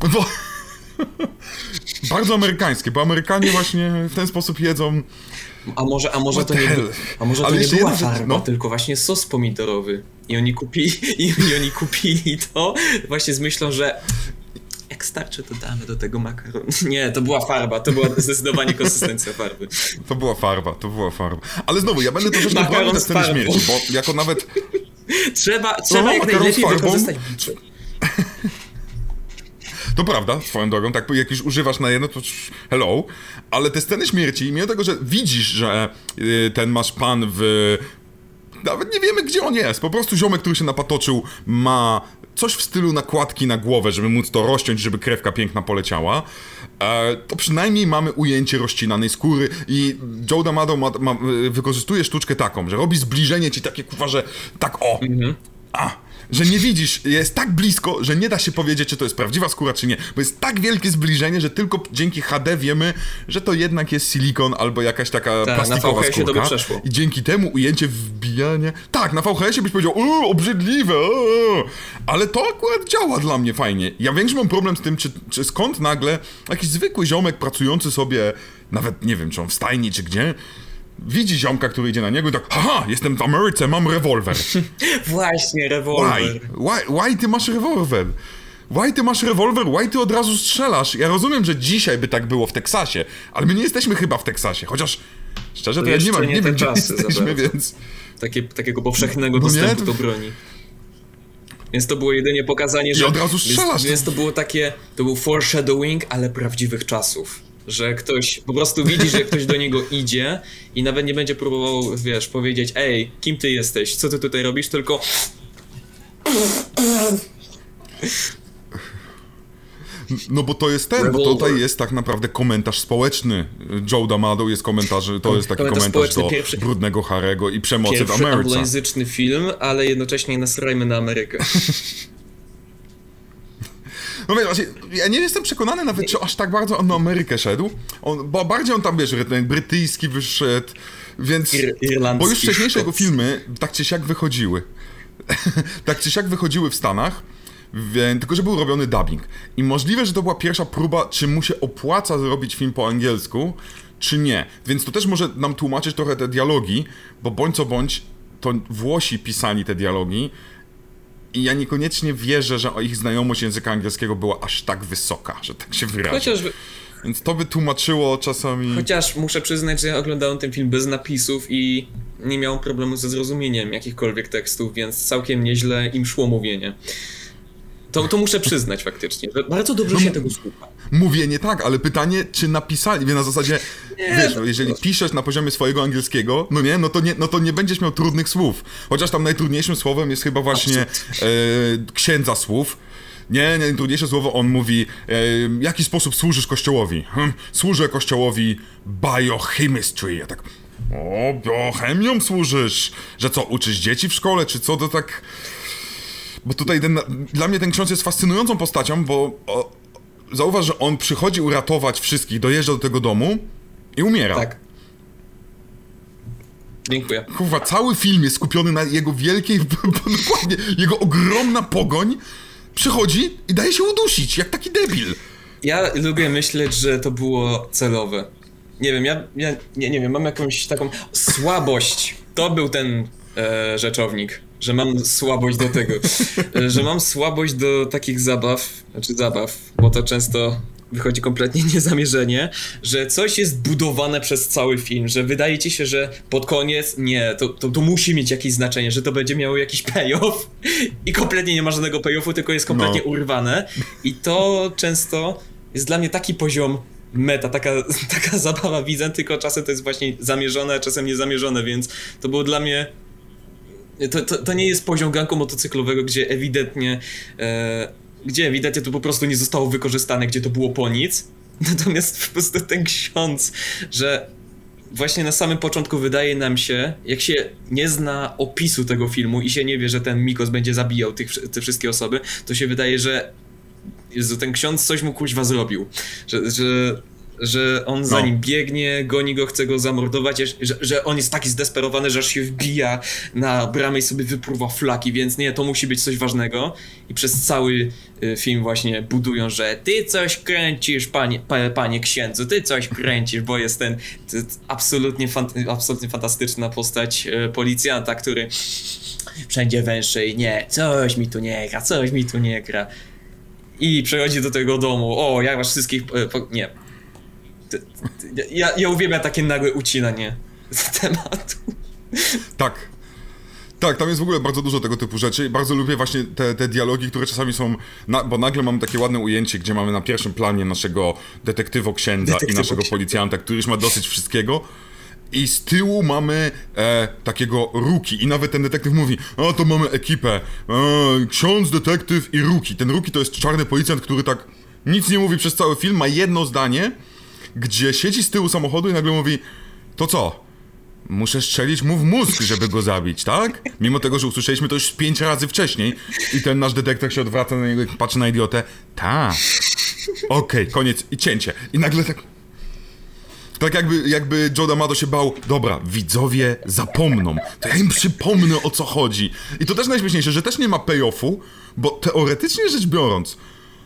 Bo... Bardzo amerykańskie, bo Amerykanie właśnie w ten sposób jedzą. A może, a może What to nie, hell? by- a może to nie była farba, no. tylko właśnie sos pomidorowy. I oni kupili, i, i oni kupili to właśnie z myślą, że jak starczy, to damy do tego makaronu. Nie, to była farba, to była zdecydowanie konsystencja farby. To była farba, to była farba. Ale znowu, ja będę troszeczkę Makaron bronił te sceny śmierci, bo jako nawet... Trzeba, trzeba jak makaron najlepiej wykorzystać. To prawda, swoją drogą, tak jak już używasz na jedno, to hello. Ale te sceny śmierci, mimo tego, że widzisz, że y, ten masz pan w... Nawet nie wiemy, gdzie on jest. Po prostu ziomek, który się napatoczył, ma coś w stylu nakładki na głowę, żeby móc to rozciąć, żeby krewka piękna poleciała. E, to przynajmniej mamy ujęcie rozcinanej skóry i Joe D'Amato ma, ma, wykorzystuje sztuczkę taką, że robi zbliżenie ci takie, kurwa, że tak o, a, że nie widzisz, jest tak blisko, że nie da się powiedzieć, czy to jest prawdziwa skóra, czy nie. Bo jest tak wielkie zbliżenie, że tylko dzięki HD wiemy, że to jednak jest silikon albo jakaś taka Tak, na plastikowa VHS-ie to by skórka. przeszło. I dzięki temu ujęcie wbijania... Tak, na VHS-ie byś powiedział, o, obrzydliwe, o. ale to akurat działa dla mnie fajnie. Ja większy mam problem z tym, czy, czy skąd nagle jakiś zwykły ziomek pracujący sobie, nawet nie wiem, czy on w stajni, czy gdzie, widzi ziomka, który idzie na niego i tak, haha, jestem w Ameryce, mam rewolwer. Właśnie, Why? rewolwer. Why? Why ty masz rewolwer? Why ty masz rewolwer? Why ty od razu strzelasz? Ja rozumiem, że dzisiaj by tak było w Teksasie, ale my nie jesteśmy chyba w Teksasie, chociaż szczerze to, To ja nie mam, nie nie, wiem, gdzie jesteśmy, więc... Takie, takiego powszechnego No nie, dostępu to- do broni. Więc to było jedynie pokazanie, że... od razu strzelasz. Więc, więc to było takie... To był foreshadowing, ale prawdziwych czasów. Że ktoś... Po prostu widzi, że ktoś do niego idzie i nawet nie będzie próbował, wiesz, powiedzieć ej, kim ty jesteś? Co ty tutaj robisz? Tylko... No bo to jest ten, bo tutaj jest tak naprawdę komentarz społeczny. Joe D'Amato jest komentarz, to jest taki Komentarz komentarz do społeczny, pierwszy- brudnego Harego i przemocy w Pierwszy Ameryce. anglojęzyczny film, ale jednocześnie nasrajmy na Amerykę. No wiesz, właśnie, ja nie jestem przekonany nawet, czy aż tak bardzo on na Amerykę szedł. On, bo bardziej on tam, wiesz, ten brytyjski wyszedł, więc... Ir- irlandzki Bo już wcześniejsze jego filmy tak czy siak wychodziły. tak czy siak wychodziły w Stanach, więc, tylko że był robiony dubbing. I możliwe, że to była pierwsza próba, czy mu się opłaca zrobić film po angielsku, czy nie. Więc to też może nam tłumaczyć trochę te dialogi, bo bądź co bądź, to Włosi pisali te dialogi, i ja niekoniecznie wierzę, że o ich znajomość języka angielskiego była aż tak wysoka, że tak się wyrażę. Chociaż, Więc to by tłumaczyło czasami... chociaż muszę przyznać, że ja oglądałem ten film bez napisów i nie miałem problemu ze zrozumieniem jakichkolwiek tekstów, więc całkiem nieźle im szło mówienie. To, to muszę przyznać faktycznie, że bardzo dobrze No się tego słucha. Mówię nie tak, ale pytanie, czy napisali, wie na zasadzie, wiesz, no, jeżeli piszesz na poziomie swojego angielskiego, no nie, no to nie, no to nie będziesz miał trudnych słów. Chociaż tam najtrudniejszym słowem jest chyba właśnie e, księdza słów. Nie, nie, najtrudniejsze słowo, on mówi, e, w jaki sposób służysz kościołowi? Hm, służę kościołowi biochemistry. Ja tak, o, biochemią służysz? Że co, uczysz dzieci w szkole, czy co, to tak... Bo tutaj ten, dla mnie ten ksiądz jest fascynującą postacią, bo o, zauważ, że on przychodzi uratować wszystkich, dojeżdża do tego domu i umiera. Tak. Dziękuję. Kurwa, cały film jest skupiony na jego wielkiej, dokładnie, jego ogromna pogoń. Przychodzi i daje się udusić, jak taki debil. Ja lubię myśleć, że to było celowe. Nie wiem, ja, ja nie, nie wiem, mam jakąś taką słabość. To był ten e, rzeczownik. Że mam słabość do tego, że mam słabość do takich zabaw, znaczy zabaw, bo to często wychodzi kompletnie niezamierzenie, że coś jest budowane przez cały film, że wydaje ci się, że pod koniec nie, to, to, to musi mieć jakieś znaczenie, że to będzie miało jakiś payoff i kompletnie nie ma żadnego payoffu, tylko jest kompletnie No. urwane i to często jest dla mnie taki poziom meta, taka, taka zabawa widzę, tylko czasem to jest właśnie zamierzone, a czasem niezamierzone, więc to było dla mnie to, to, to nie jest poziom ganku motocyklowego, gdzie ewidentnie e, gdzie ewidentnie to po prostu nie zostało wykorzystane, gdzie to było po nic. Natomiast po prostu ten ksiądz, że właśnie na samym początku wydaje nam się, jak się nie zna opisu tego filmu i się nie wie, że ten Mikos będzie zabijał tych, te wszystkie osoby, to się wydaje, że Jezu, ten ksiądz coś mu kuźwa zrobił. Że, że, że on za No. nim biegnie, goni go, chce go zamordować, że, że on jest taki zdesperowany, że aż się wbija na bramę i sobie wypruwa flaki, więc nie, to musi być coś ważnego. I przez cały y, film właśnie budują, że ty coś kręcisz, panie, pa, panie księdzu, ty coś kręcisz, bo jest ten t, t, absolutnie, fan, absolutnie fantastyczna postać y, policjanta, który wszędzie węszy i nie, coś mi tu nie gra, coś mi tu nie gra. I przechodzi do tego domu, o, ja was wszystkich, po, nie. Ja, ja uwielbiam takie nagłe ucinanie z tematu. Tak. Tak, tam jest w ogóle bardzo dużo tego typu rzeczy. Bardzo lubię właśnie te, te dialogi, które czasami są. Na, bo nagle mamy takie ładne ujęcie, gdzie mamy na pierwszym planie naszego detektywo księdza i naszego policjanta, który już ma dosyć wszystkiego. I z tyłu mamy e, takiego Ruki. I nawet ten detektyw mówi: A to mamy ekipę. E, ksiądz, detektyw i Ruki. Ten Ruki to jest czarny policjant, który tak nic nie mówi przez cały film, ma jedno zdanie, gdzie siedzi z tyłu samochodu i nagle mówi: To co? Muszę strzelić mu w mózg, żeby go zabić, tak? Mimo tego, że usłyszeliśmy to już pięć razy wcześniej. I ten nasz detektyw się odwraca na niego i patrzy na idiotę. Tak. Okej, koniec. I cięcie. I nagle tak... Tak jakby, jakby Joe D'Amato się bał, dobra, widzowie zapomną, to ja im przypomnę o co chodzi. I to też najśmieszniejsze, że też nie ma payoffu, bo teoretycznie rzecz biorąc,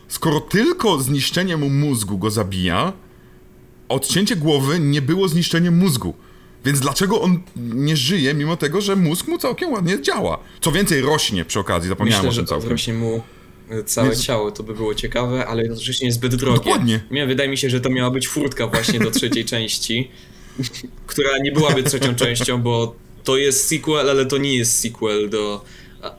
skoro tylko zniszczenie mu mózgu go zabija, odcięcie głowy nie było zniszczeniem mózgu. Więc dlaczego on nie żyje, mimo tego, że mózg mu całkiem ładnie działa? Co więcej, rośnie przy okazji, zapomniałem Myślę, o tym całkiem. wrośnie mu e, całe Więc- ciało, to by było ciekawe, ale jednocześnie jest zbyt drogie. Dokładnie. Nie, wydaje mi się, że to miała być furtka właśnie do trzeciej części, która nie byłaby trzecią częścią, bo to jest sequel, ale to nie jest sequel do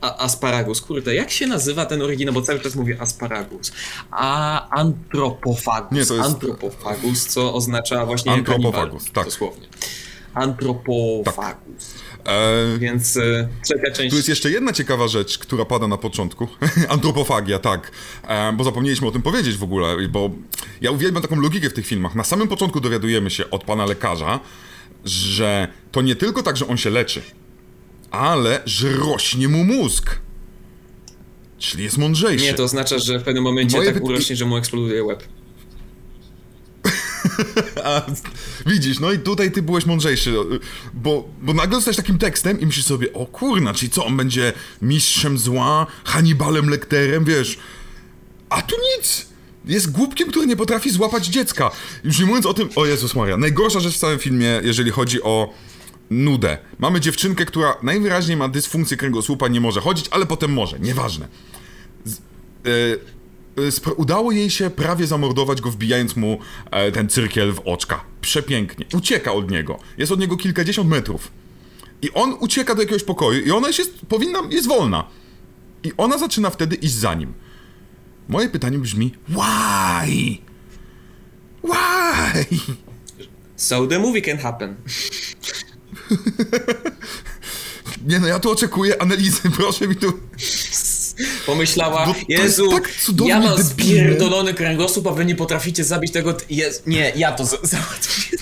a, Asparagus. Kurde, jak się nazywa ten oryginał, bo cały czas mówię Asparagus. A Anthropophagus. Nie, to jest- Anthropophagus, co oznacza właśnie Anthropophagus, kanibal, tak. Dosłownie. Anthropophagus. Eee, Więc e, trzecia część... Tu jest jeszcze jedna ciekawa rzecz, która pada na początku. Antropofagia, tak. E, bo zapomnieliśmy o tym powiedzieć w ogóle, bo ja uwielbiam taką logikę w tych filmach. Na samym początku dowiadujemy się od pana lekarza, że to nie tylko tak, że on się leczy, ale że rośnie mu mózg. Czyli jest mądrzejszy. Nie, to oznacza, że w pewnym momencie Moje tak pyta- urośnie, że mu eksploduje łeb. A, widzisz, no i tutaj ty byłeś mądrzejszy, bo, bo nagle zostajesz takim tekstem i myślisz sobie, o kurna, czyli co, on będzie mistrzem zła, Hannibalem Lecterem, wiesz, a tu nic. Jest głupkiem, który nie potrafi złapać dziecka. Już nie mówiąc o tym, o Jezus Maria, najgorsza rzecz w całym filmie, jeżeli chodzi o nudę. Mamy dziewczynkę, która najwyraźniej ma dysfunkcję kręgosłupa, nie może chodzić, ale potem może, nieważne. Z, e, e, udało jej się prawie zamordować go, wbijając mu e, ten cyrkiel w oczka. Przepięknie. Ucieka od niego. Jest od niego kilkadziesiąt metrów. I on ucieka do jakiegoś pokoju i ona jest, powinna, jest wolna. I ona zaczyna wtedy iść za nim. Moje pytanie brzmi, why? Why? So the movie can happen. Nie no, ja tu oczekuję analizy, proszę mi tu... Pomyślała, Bo Jezu, tak ja mam spierdolony kręgosłup, a wy nie potraficie zabić tego... Jest, nie, ja to za- załatwię.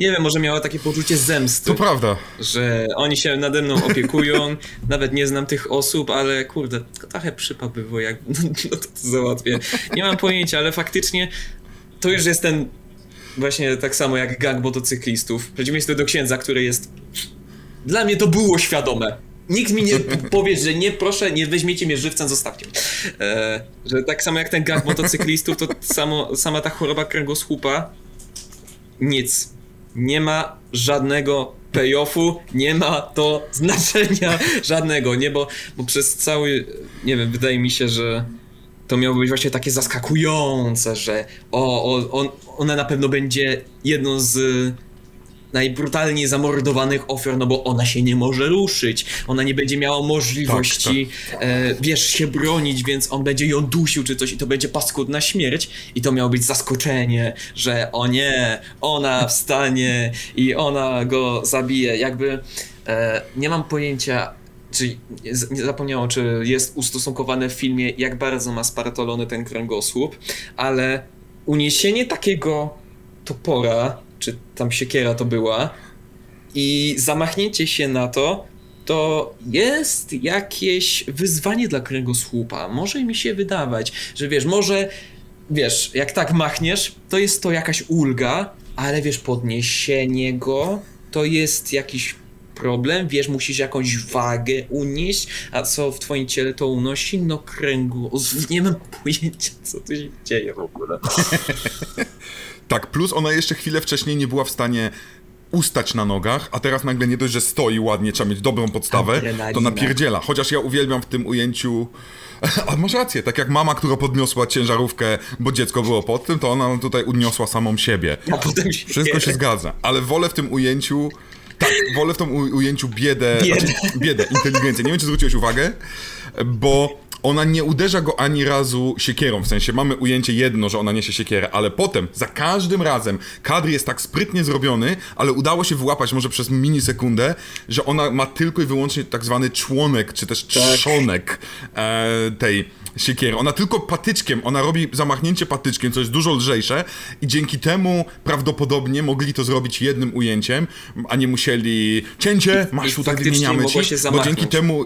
Nie wiem, może miała takie poczucie zemsty, To prawda. że oni się nade mną opiekują, nawet nie znam tych osób, ale kurde, to trochę przypa było, jak no, no to, to załatwię. Nie mam pojęcia, ale faktycznie to już jest ten właśnie tak samo jak gang motocyklistów. W przeciwieństwie do księdza, który jest dla mnie to było świadome. Nikt mi nie powie, że nie, proszę, nie weźmiecie mnie żywcem, zostawcie. E, że tak samo jak ten gang motocyklistów, to samo, sama ta choroba kręgosłupa, nic. Nie ma żadnego payoffu, nie ma to znaczenia żadnego, nie? Bo, bo przez cały, nie wiem, wydaje mi się, że to miało być właśnie takie zaskakujące, że o, o on, ona na pewno będzie jedną z najbrutalniej zamordowanych ofiar, no bo ona się nie może ruszyć, ona nie będzie miała możliwości, tak, tak. E, wiesz, się bronić, więc on będzie ją dusił czy coś i to będzie paskudna śmierć. I to miało być zaskoczenie, że o nie, ona wstanie i ona go zabije, jakby e, nie mam pojęcia, czy nie zapomniało, czy jest ustosunkowane w filmie, jak bardzo ma spartolony ten kręgosłup, ale uniesienie takiego topora czy tam siekiera to była, i zamachnięcie się na to, to jest jakieś wyzwanie dla kręgosłupa. Może mi się wydawać, że wiesz, może, wiesz, jak tak machniesz, to jest to jakaś ulga, ale wiesz, podniesienie go to jest jakiś problem, wiesz, musisz jakąś wagę unieść, a co w twoim ciele to unosi? No kręgosłup, nie mam pojęcia, co tu się dzieje w ogóle. Tak, plus ona jeszcze chwilę wcześniej nie była w stanie ustać na nogach, a teraz nagle nie dość, że stoi ładnie, trzeba mieć dobrą podstawę, to napierdziela. Chociaż ja uwielbiam w tym ujęciu... A masz rację, tak jak mama, która podniosła ciężarówkę, bo dziecko było pod tym, to ona tutaj uniosła samą siebie. Wszystko się zgadza, ale wolę w tym ujęciu... Tak, wolę w tym ujęciu biedę, biedę, znaczy, biedę inteligencję. Nie wiem, czy zwróciłeś uwagę, bo ona nie uderza go ani razu siekierą, w sensie mamy ujęcie jedno, że ona niesie siekierę, ale potem, za każdym razem, kadr jest tak sprytnie zrobiony, ale udało się wyłapać może przez minisekundę, że ona ma tylko i wyłącznie tak zwany członek, czy też tak. trzonek e, tej siekiery. Ona tylko patyczkiem, ona robi zamachnięcie patyczkiem, co jest dużo lżejsze i dzięki temu prawdopodobnie mogli to zrobić jednym ujęciem, a nie musieli cięcie, masz tu tak wymieniamy ci, bo dzięki temu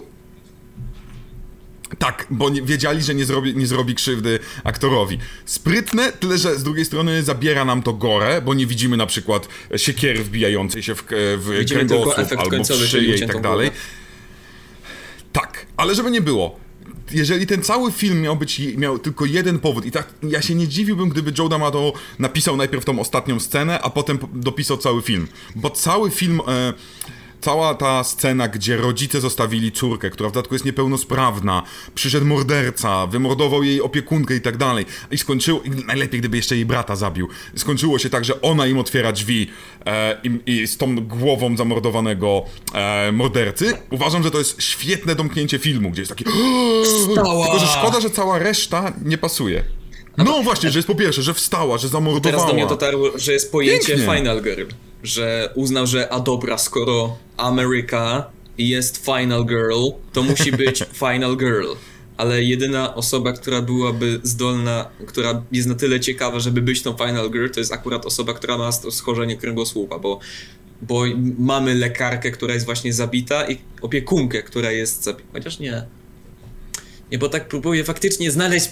tak, bo nie, wiedzieli, że nie zrobi, nie zrobi krzywdy aktorowi. Sprytne, tyle że z drugiej strony zabiera nam to gore, bo nie widzimy na przykład siekiery wbijającej się w, w kręgosłup albo w szyję i tak dalej. Tak, ale żeby nie było, jeżeli ten cały film miał być, miał tylko jeden powód i tak, ja się nie dziwiłbym, gdyby Joe D'Amato napisał najpierw tą ostatnią scenę, a potem dopisał cały film, bo cały film... E, Cała ta scena, gdzie rodzice zostawili córkę, która w dodatku jest niepełnosprawna, przyszedł morderca, wymordował jej opiekunkę i tak dalej. I skończyło, najlepiej gdyby jeszcze jej brata zabił. Skończyło się tak, że ona im otwiera drzwi e, i, i, z tą głową zamordowanego e, mordercy. Uważam, że to jest świetne domknięcie filmu, gdzie jest taki. Wstała! Tylko, że szkoda, że cała reszta nie pasuje. No właśnie, że jest po pierwsze, że wstała, że zamordowała. Teraz do mnie dotarło, że jest pojęcie Pięknie. Final Girl że uznał, że a dobra, skoro Ameryka jest Final Girl, to musi być Final Girl. Ale jedyna osoba, która byłaby zdolna, która jest na tyle ciekawa, żeby być tą Final Girl, to jest akurat osoba, która ma schorzenie kręgosłupa, bo, bo mamy lekarkę, która jest właśnie zabita i opiekunkę, która jest zabita. Chociaż nie. Nie, bo tak próbuję faktycznie znaleźć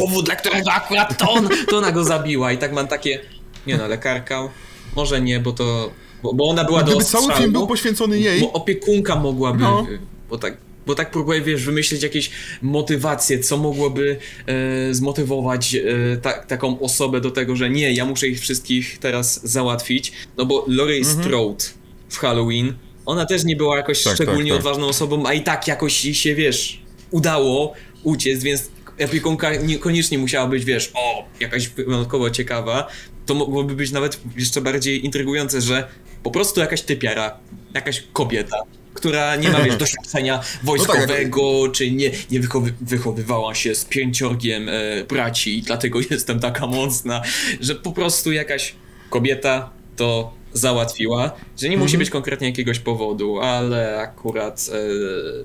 powód, dla którego akurat to, on, to ona go zabiła i tak mam takie, nie no, lekarka, może nie, bo to. Bo, bo ona była Gdyby do cały film był poświęcony jej. Bo opiekunka mogłaby. No. Bo tak bo tak próbuję, wiesz, wymyślić jakieś motywacje, co mogłoby e, zmotywować e, ta, taką osobę do tego, że nie, ja muszę ich wszystkich teraz załatwić, no bo Laurie mhm. Strode w Halloween, ona też nie była jakoś tak, szczególnie tak, tak. odważną osobą, a i tak jakoś jej się, wiesz, udało uciec, więc opiekunka niekoniecznie musiała być, wiesz, o, jakaś wyjątkowo ciekawa, to mogłoby być nawet jeszcze bardziej intrygujące, że po prostu jakaś typiara, jakaś kobieta, która nie ma wiesz, doświadczenia wojskowego, no tak, czy nie, nie wychowy, wychowywała się z pięciorgiem e, braci i dlatego jestem taka mocna, że po prostu jakaś kobieta to załatwiła, że nie musi mhm. być konkretnie jakiegoś powodu, ale akurat, e,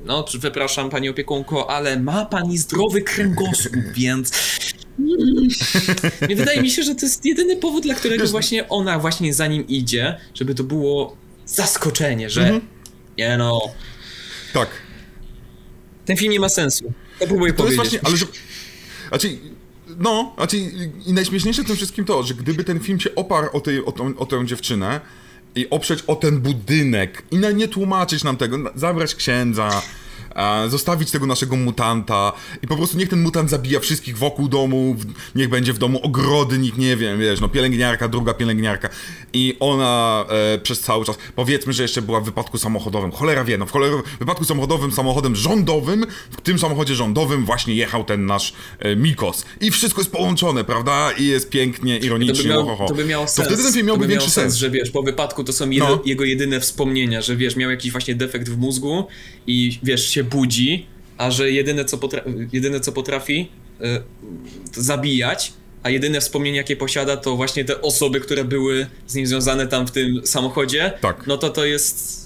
no przepraszam pani opiekunko, ale ma pani zdrowy kręgosłup, więc nie wydaje mi się, że to jest jedyny powód, dla którego właśnie ona właśnie za nim idzie, żeby to było zaskoczenie, że mhm. nie no. Tak. Ten film nie ma sensu. To próbuję to powiedzieć. Jest właśnie, ale że, znaczy, no, znaczy, i najśmieszniejsze w tym wszystkim to, że gdyby ten film się oparł o, tej, o, tą, o tę dziewczynę i oprzeć o ten budynek i na, nie tłumaczyć nam tego, zabrać księdza, zostawić tego naszego mutanta i po prostu niech ten mutant zabija wszystkich wokół domu, niech będzie w domu ogrodnik, nie wiem, wiesz, no pielęgniarka, druga pielęgniarka i ona e, przez cały czas, powiedzmy, że jeszcze była w wypadku samochodowym, cholera wie, no w cholera, wypadku samochodowym, samochodem rządowym, w tym samochodzie rządowym właśnie jechał ten nasz e, Mikos i wszystko jest połączone, prawda, i jest pięknie, To ironicznie, by, miał, ho, to by miało To sens. wtedy ten film miałby to by większy miało sens. że wiesz, po wypadku to są jedy, No. jego jedyne wspomnienia, że wiesz, miał jakiś właśnie defekt w mózgu i wiesz, się budzi, a że jedyne co, potra- jedyne, co potrafi y, to zabijać, a jedyne wspomnienie jakie posiada to właśnie te osoby, które były z nim związane tam w tym samochodzie, Tak. no to to jest...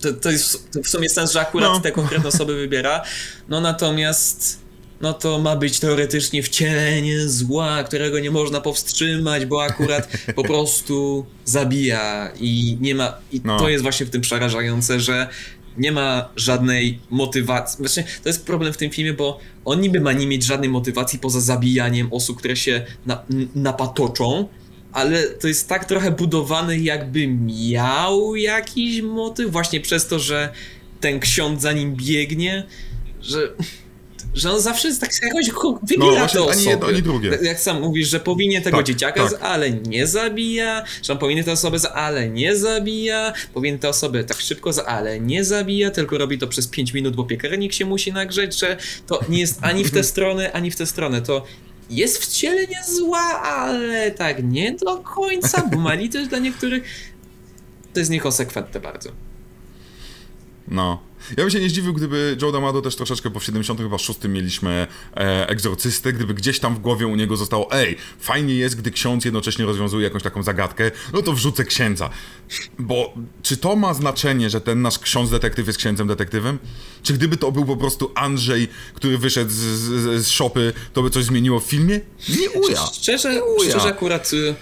To, to jest w sumie sens, że akurat No. te konkretne osoby wybiera, no natomiast no to ma być teoretycznie wcielenie zła, którego nie można powstrzymać, bo akurat po prostu zabija i nie ma. I No. to jest właśnie w tym przerażające, że nie ma żadnej motywacji. Właśnie to jest problem w tym filmie, bo on niby ma nie mieć żadnej motywacji poza zabijaniem osób, które się na, napatoczą. Ale to jest tak trochę budowane, jakby miał jakiś motyw, właśnie przez to, że ten ksiądz za nim biegnie, że że on zawsze tak jakoś ko- wybiera No, właśnie te ani jedno, ani drugie. Jak sam mówisz, że powinien tego Tak, dzieciaka, tak. ale nie zabija, że on powinien te osoby, z- ale nie zabija, powinien te osoby tak szybko, ale nie zabija, tylko robi to przez 5 minut, bo piekarnik się musi nagrzeć, że to nie jest ani w tę stronę, ani w tę stronę. To jest wcielenie zła, ale tak nie do końca, bo ma litość dla niektórych. To jest niekonsekwentne bardzo. No. Ja bym się nie zdziwił, gdyby Joe D'Amato też troszeczkę, bo w 76 mieliśmy e, egzorcystę, gdyby gdzieś tam w głowie u niego zostało, ej, fajnie jest, gdy ksiądz jednocześnie rozwiązuje jakąś taką zagadkę, no to wrzucę księdza. Bo czy to ma znaczenie, że ten nasz ksiądz detektyw jest księdzem detektywem? Czy gdyby to był po prostu Andrzej, który wyszedł z, z, z szopy, to by coś zmieniło w filmie? Nie uja. Szczerze, Uja. szczerze akurat y,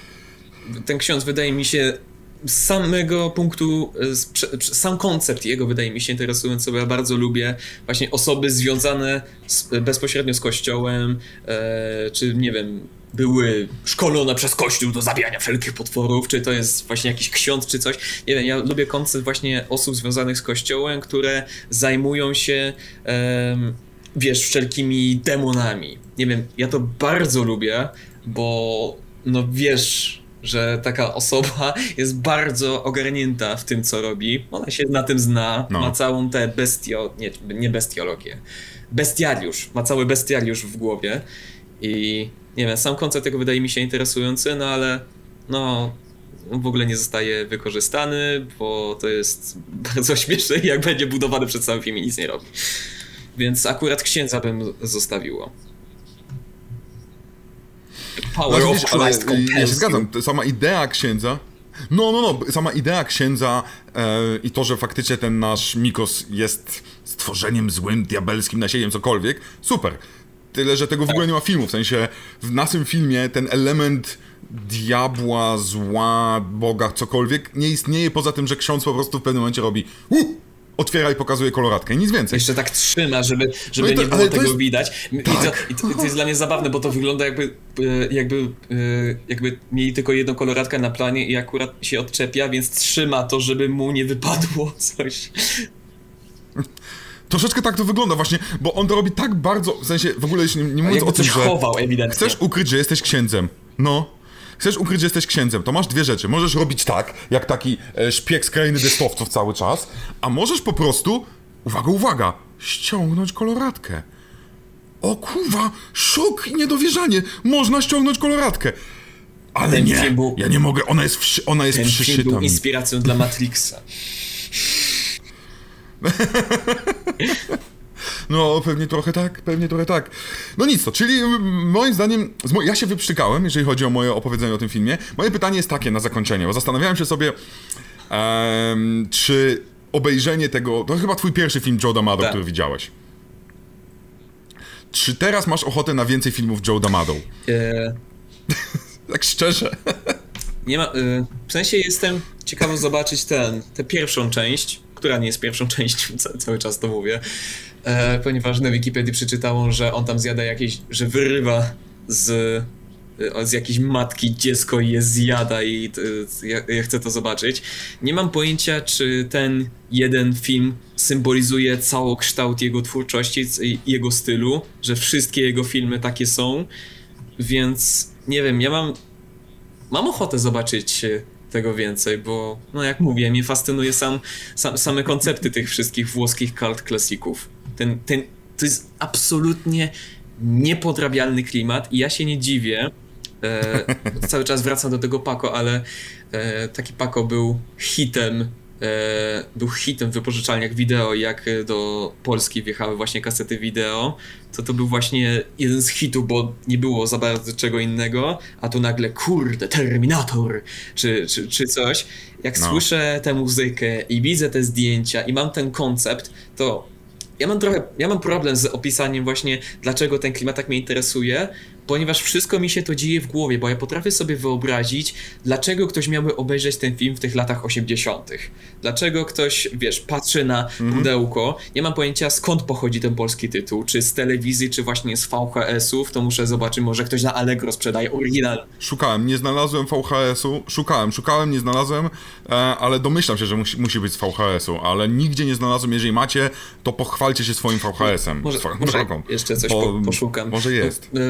ten ksiądz wydaje mi się z samego punktu, prze- sam koncept jego wydaje mi się interesujący, bo ja bardzo lubię właśnie osoby związane z, bezpośrednio z kościołem, e, czy nie wiem, były szkolone przez kościół do zabijania wszelkich potworów, czy to jest właśnie jakiś ksiądz, czy coś. Nie wiem, ja lubię koncept właśnie osób związanych z kościołem, które zajmują się em, wiesz, wszelkimi demonami. Nie wiem, ja to bardzo lubię, bo no wiesz, że taka osoba jest bardzo ogarnięta w tym, co robi. Ona się na tym zna, No. ma całą tę bestio... Nie, nie bestiologię. Bestiariusz. Ma cały bestiariusz w głowie i nie wiem, sam koncept tego wydaje mi się interesujący, no ale no w ogóle nie zostaje wykorzystany, bo to jest bardzo śmieszne i jak będzie budowany przez cały film i nic nie robi. Więc akurat księdza bym zostawiło. Power Znaczy, of Christ ja się zgadzam, sama idea księdza. No, no, no, sama idea księdza e, i to, że faktycznie ten nasz Mikos jest stworzeniem złym, diabelskim nasieniem, cokolwiek, super. Tyle, że tego w ogóle nie ma filmu, w sensie w naszym filmie ten element diabła, zła, Boga, cokolwiek nie istnieje poza tym, że ksiądz po prostu w pewnym momencie robi uh, otwiera i pokazuje koloratkę i nic więcej. Jeszcze tak trzyma, żeby, żeby No to- nie było tego jest- widać. I, to, i, to, to jest dla mnie zabawne, bo to wygląda jakby, e, jakby, e, jakby mieli tylko jedną koloratkę na planie i akurat się odczepia, więc trzyma to, żeby mu nie wypadło coś. Troszeczkę tak to wygląda właśnie, bo on to robi tak bardzo, w sensie w ogóle nie, nie mówiąc o tym, że... chował ewidentnie. Chcesz ukryć, że jesteś księdzem. No. Chcesz ukryć, że jesteś księdzem, to masz dwie rzeczy. Możesz robić tak, jak taki e, szpieg z krainy dystowców cały czas, a możesz po prostu, uwaga, uwaga, ściągnąć koloratkę. O kurwa, szok i niedowierzanie. Można ściągnąć koloratkę. Ale Ten nie, był- ja nie mogę, ona jest, wszy, ona jest Ten film przyszyta był mi. inspiracją dla Matrixa. No, pewnie trochę tak, pewnie trochę tak. No nic to, czyli mm, moim zdaniem, ja się wyprztykałem, jeżeli chodzi o moje opowiedzenie o tym filmie. Moje pytanie jest takie na zakończenie, bo zastanawiałem się sobie, em, czy obejrzenie tego, to chyba twój pierwszy film Joe D'Amato, Tak. który widziałeś. Czy teraz masz ochotę na więcej filmów Joe D'Amato? E, Tak szczerze. nie ma, e, w sensie jestem ciekawy zobaczyć ten, tę pierwszą część, która nie jest pierwszą częścią, ca, cały czas to mówię, e, ponieważ na Wikipedii przeczytało, że on tam zjada jakieś, że wyrywa z e, z jakiejś matki dziecko je zjada i e, ja, ja chcę to zobaczyć. Nie mam pojęcia, czy ten jeden film symbolizuje całokształt jego twórczości, jego stylu, że wszystkie jego filmy takie są, więc nie wiem, ja mam mam ochotę zobaczyć tego więcej, bo no jak mówię, mnie fascynuje sam, sam same koncepty tych wszystkich włoskich cult klasików. Ten, ten, to jest absolutnie niepodrabialny klimat i ja się nie dziwię. E, cały czas wracam do tego Paco, ale e, taki Paco był hitem E, był hitem w wypożyczalniach wideo, jak do Polski wjechały właśnie kasety wideo, to to był właśnie jeden z hitów, bo nie było za bardzo czego innego, a tu nagle kurde, Terminator, czy, czy, czy coś. Jak no. słyszę tę muzykę i widzę te zdjęcia i mam ten koncept, to ja mam trochę, ja mam problem z opisaniem właśnie, dlaczego ten klimat tak mnie interesuje, ponieważ wszystko mi się to dzieje w głowie, bo ja potrafię sobie wyobrazić, dlaczego ktoś miałby obejrzeć ten film w tych latach 80. Dlaczego ktoś, wiesz, patrzy na mhm. pudełko, nie mam pojęcia skąd pochodzi ten polski tytuł, czy z telewizji, czy właśnie z VHS-ów, to muszę zobaczyć, może ktoś na Allegro sprzedaje oryginal. Szukałem, nie znalazłem VHS-u, szukałem, szukałem, nie znalazłem, e, ale domyślam się, że musi, musi być z VHS-u, ale nigdzie nie znalazłem, jeżeli macie, to pochwalcie się swoim VHS-em. Może, może jeszcze coś po, poszukam. Może jest. No,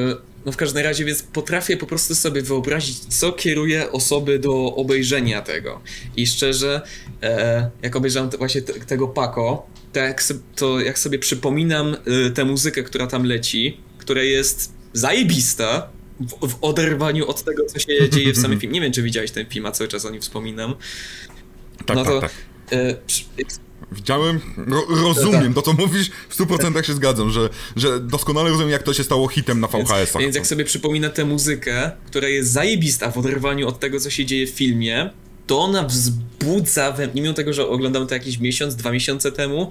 no w każdym razie, więc potrafię po prostu sobie wyobrazić, co kieruje osoby do obejrzenia tego. I szczerze, e, jak obejrzałem właśnie te, tego Paco, to jak, to jak sobie przypominam e, tę muzykę, która tam leci, która jest zajebista, w, w oderwaniu od tego, co się dzieje w samym filmie. Nie wiem, czy widziałeś ten film, a cały czas o nim wspominam. Tak, no to, tak, tak. E, Widziałem, ro, rozumiem to, co mówisz, w 100% się zgadzam, że, że doskonale rozumiem, jak to się stało hitem na VHS-ach. Więc, więc jak sobie przypomina tę muzykę, która jest zajebista w oderwaniu od tego, co się dzieje w filmie, to ona wzbudza, we, mimo tego, że oglądam to jakiś miesiąc, dwa miesiące temu,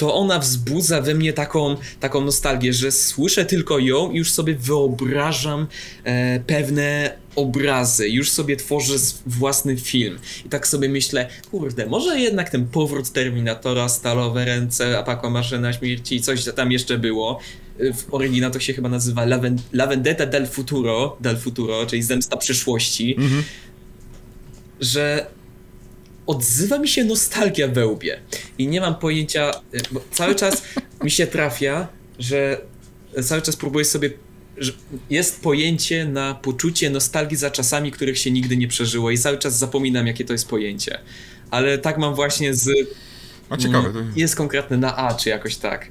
to ona wzbudza we mnie taką, taką nostalgię, że słyszę tylko ją i już sobie wyobrażam e, pewne obrazy, już sobie tworzę własny film. I tak sobie myślę, kurde, może jednak ten powrót Terminatora, stalowe ręce, apakła maszyna śmierci, coś tam jeszcze było. W oryginale to się chyba nazywa La, La Vendetta del Futuro, del Futuro, czyli zemsta przyszłości. Mhm. Że odzywa mi się nostalgia we łbie. I nie mam pojęcia, bo cały czas mi się trafia, że cały czas próbuję sobie jest pojęcie na poczucie nostalgii za czasami, których się nigdy nie przeżyło i cały czas zapominam, jakie to jest pojęcie. Ale tak mam właśnie z... A ciekawe. To... Jest konkretne na A, czy jakoś tak.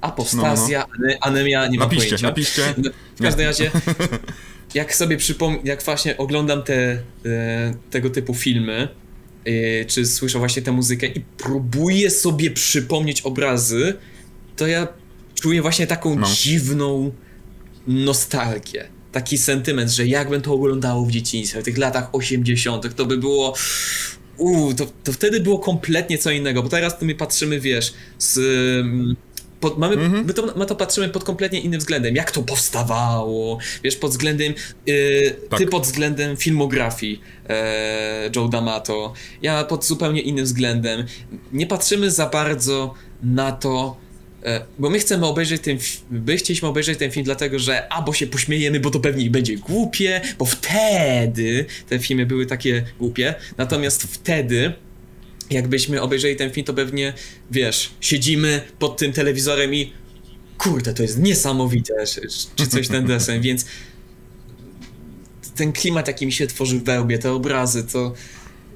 Apostazja, no, no. anemia, nie mam napiszcie, pojęcia. Napiszcie, no, W każdym razie, jak sobie przypomnę, jak właśnie oglądam te, e, tego typu filmy, czy słyszę właśnie tę muzykę i próbuję sobie przypomnieć obrazy, to ja czuję właśnie taką no. dziwną nostalgię. Taki sentyment, że jakbym to oglądało w dzieciństwie, w tych latach 80., to by było. Uuu, to, to wtedy było kompletnie co innego, bo teraz to my patrzymy, wiesz, z. Pod, mamy, mm -hmm. my, to, my to patrzymy pod kompletnie innym względem. Jak to powstawało, wiesz, pod względem. Yy, tak. Ty pod względem filmografii e, Joe D'Amato. Ja pod zupełnie innym względem. Nie patrzymy za bardzo na to, E, bo my chcemy obejrzeć ten my chcieliśmy obejrzeć ten film dlatego, że albo się pośmiejemy, bo to pewnie będzie głupie, bo wtedy te filmy były takie głupie, natomiast wtedy jakbyśmy obejrzeli ten film, to pewnie, wiesz, siedzimy pod tym telewizorem i kurde, to jest niesamowite, czy coś ten desen, więc ten klimat, jaki mi się tworzy w wełbie, te obrazy, to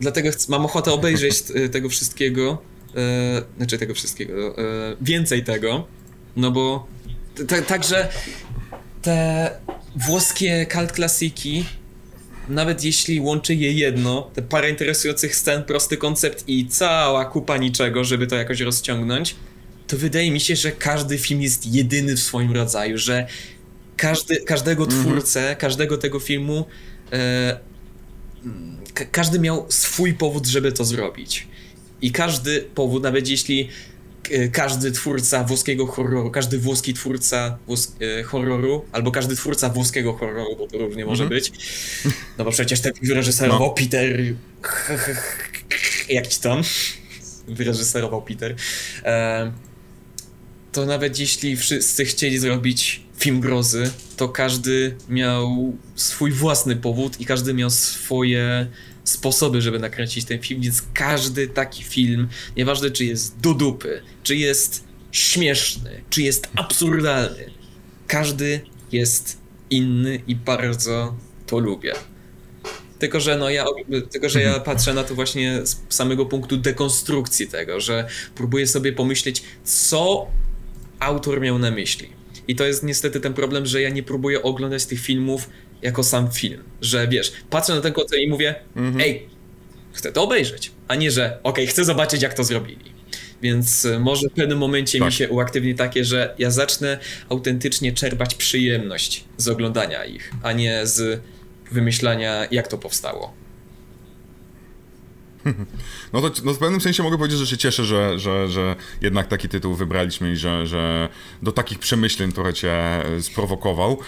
dlatego mam ochotę obejrzeć tego wszystkiego, e, znaczy tego wszystkiego, e, więcej tego, no bo także te włoskie cult klasiki, nawet jeśli łączy je jedno, te parę interesujących scen, prosty koncept i cała kupa niczego, żeby to jakoś rozciągnąć, to wydaje mi się, że każdy film jest jedyny w swoim rodzaju, że każdy, każdego mhm. twórcę, każdego tego filmu, e, każdy miał swój powód, żeby to zrobić. I każdy powód, nawet jeśli każdy twórca włoskiego horroru, każdy włoski twórca włos e, horroru, albo każdy twórca włoskiego horroru, bo to różnie może mm -hmm. być. No bo przecież ten wyreżyserował no. Peter. Jak ci tam? Wyreżyserował Peter. E, to nawet jeśli wszyscy chcieli zrobić film grozy, to każdy miał swój własny powód i każdy miał swoje sposoby, żeby nakręcić ten film, więc każdy taki film, nieważne czy jest do dupy, czy jest śmieszny, czy jest absurdalny, każdy jest inny i bardzo to lubię. Tylko, że no ja, tylko, że ja patrzę na to właśnie z samego punktu dekonstrukcji tego, że próbuję sobie pomyśleć, co autor miał na myśli. I to jest niestety ten problem, że ja nie próbuję oglądać tych filmów jako sam film. Że wiesz, patrzę na ten koncert i mówię, ej, chcę to obejrzeć, a nie, że okej, chcę zobaczyć jak to zrobili. Więc y, może w pewnym momencie Tak. mi się uaktywni takie, że ja zacznę autentycznie czerpać przyjemność z oglądania ich, a nie z wymyślania jak to powstało. No to no w pewnym sensie mogę powiedzieć, że się cieszę, że, że, że jednak taki tytuł wybraliśmy i że, że do takich przemyśleń trochę cię e, sprowokował.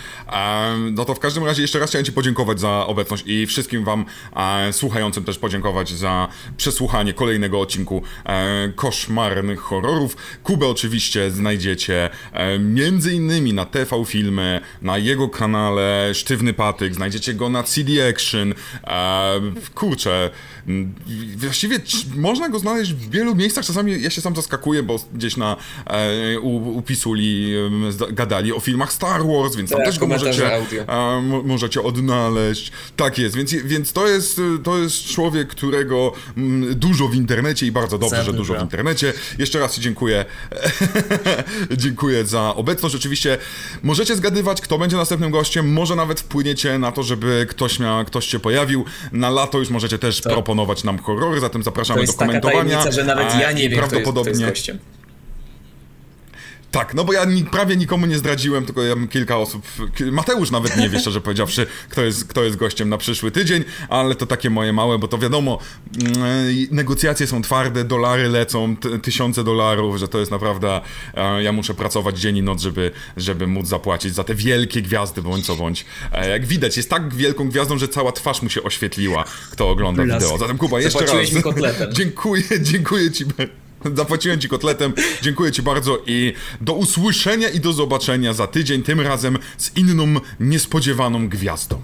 No to w każdym razie jeszcze raz chciałem ci podziękować za obecność i wszystkim wam e, słuchającym też podziękować za przesłuchanie kolejnego odcinku e, koszmarnych horrorów. Kubę oczywiście znajdziecie między innymi na TV Filmy, na jego kanale Sztywny Patyk, znajdziecie go na CD Action. Kurczę, właściwie można go znaleźć w wielu miejscach. Czasami ja się sam zaskakuję, bo gdzieś na e, u, u Pisuli zda- gadali o filmach Star Wars, więc tam Tak, też go możecie, e, mo- możecie odnaleźć. Tak jest, więc, więc to, jest, to jest człowiek, którego mm, dużo w internecie i bardzo dobrze, że dużo w internecie. Jeszcze raz ci dziękuję. dziękuję za obecność. Oczywiście możecie zgadywać, kto będzie następnym gościem. Może nawet wpłyniecie na to, żeby ktoś, miał, ktoś się pojawił. Na lato już możecie też proponować nam horrory, zatem zapraszamy do jest taka komentowania. tajemnica, że nawet ja nie wiem, kto jest, kto prawdopodobnie jest gościem. Tak, no bo ja ni, prawie nikomu nie zdradziłem, tylko ja kilka osób. Mateusz nawet nie wie, szczerze powiedziawszy, kto jest, kto jest gościem na przyszły tydzień, ale to takie moje małe, bo to wiadomo, mm, negocjacje są twarde, dolary lecą, tysiące dolarów, że to jest naprawdę. Ja muszę pracować dzień i noc, żeby, żeby móc zapłacić za te wielkie gwiazdy, bądź co bądź. E, jak widać, jest tak wielką gwiazdą, że cała twarz mu się oświetliła, kto ogląda Blask. wideo. Zatem Kuba, jeszcze Zapłaciłeś raz. mi kotletem. dziękuję, dziękuję ci. Zapłaciłem ci kotletem. Dziękuję ci bardzo i do usłyszenia i do zobaczenia za tydzień, tym razem z inną, niespodziewaną gwiazdą.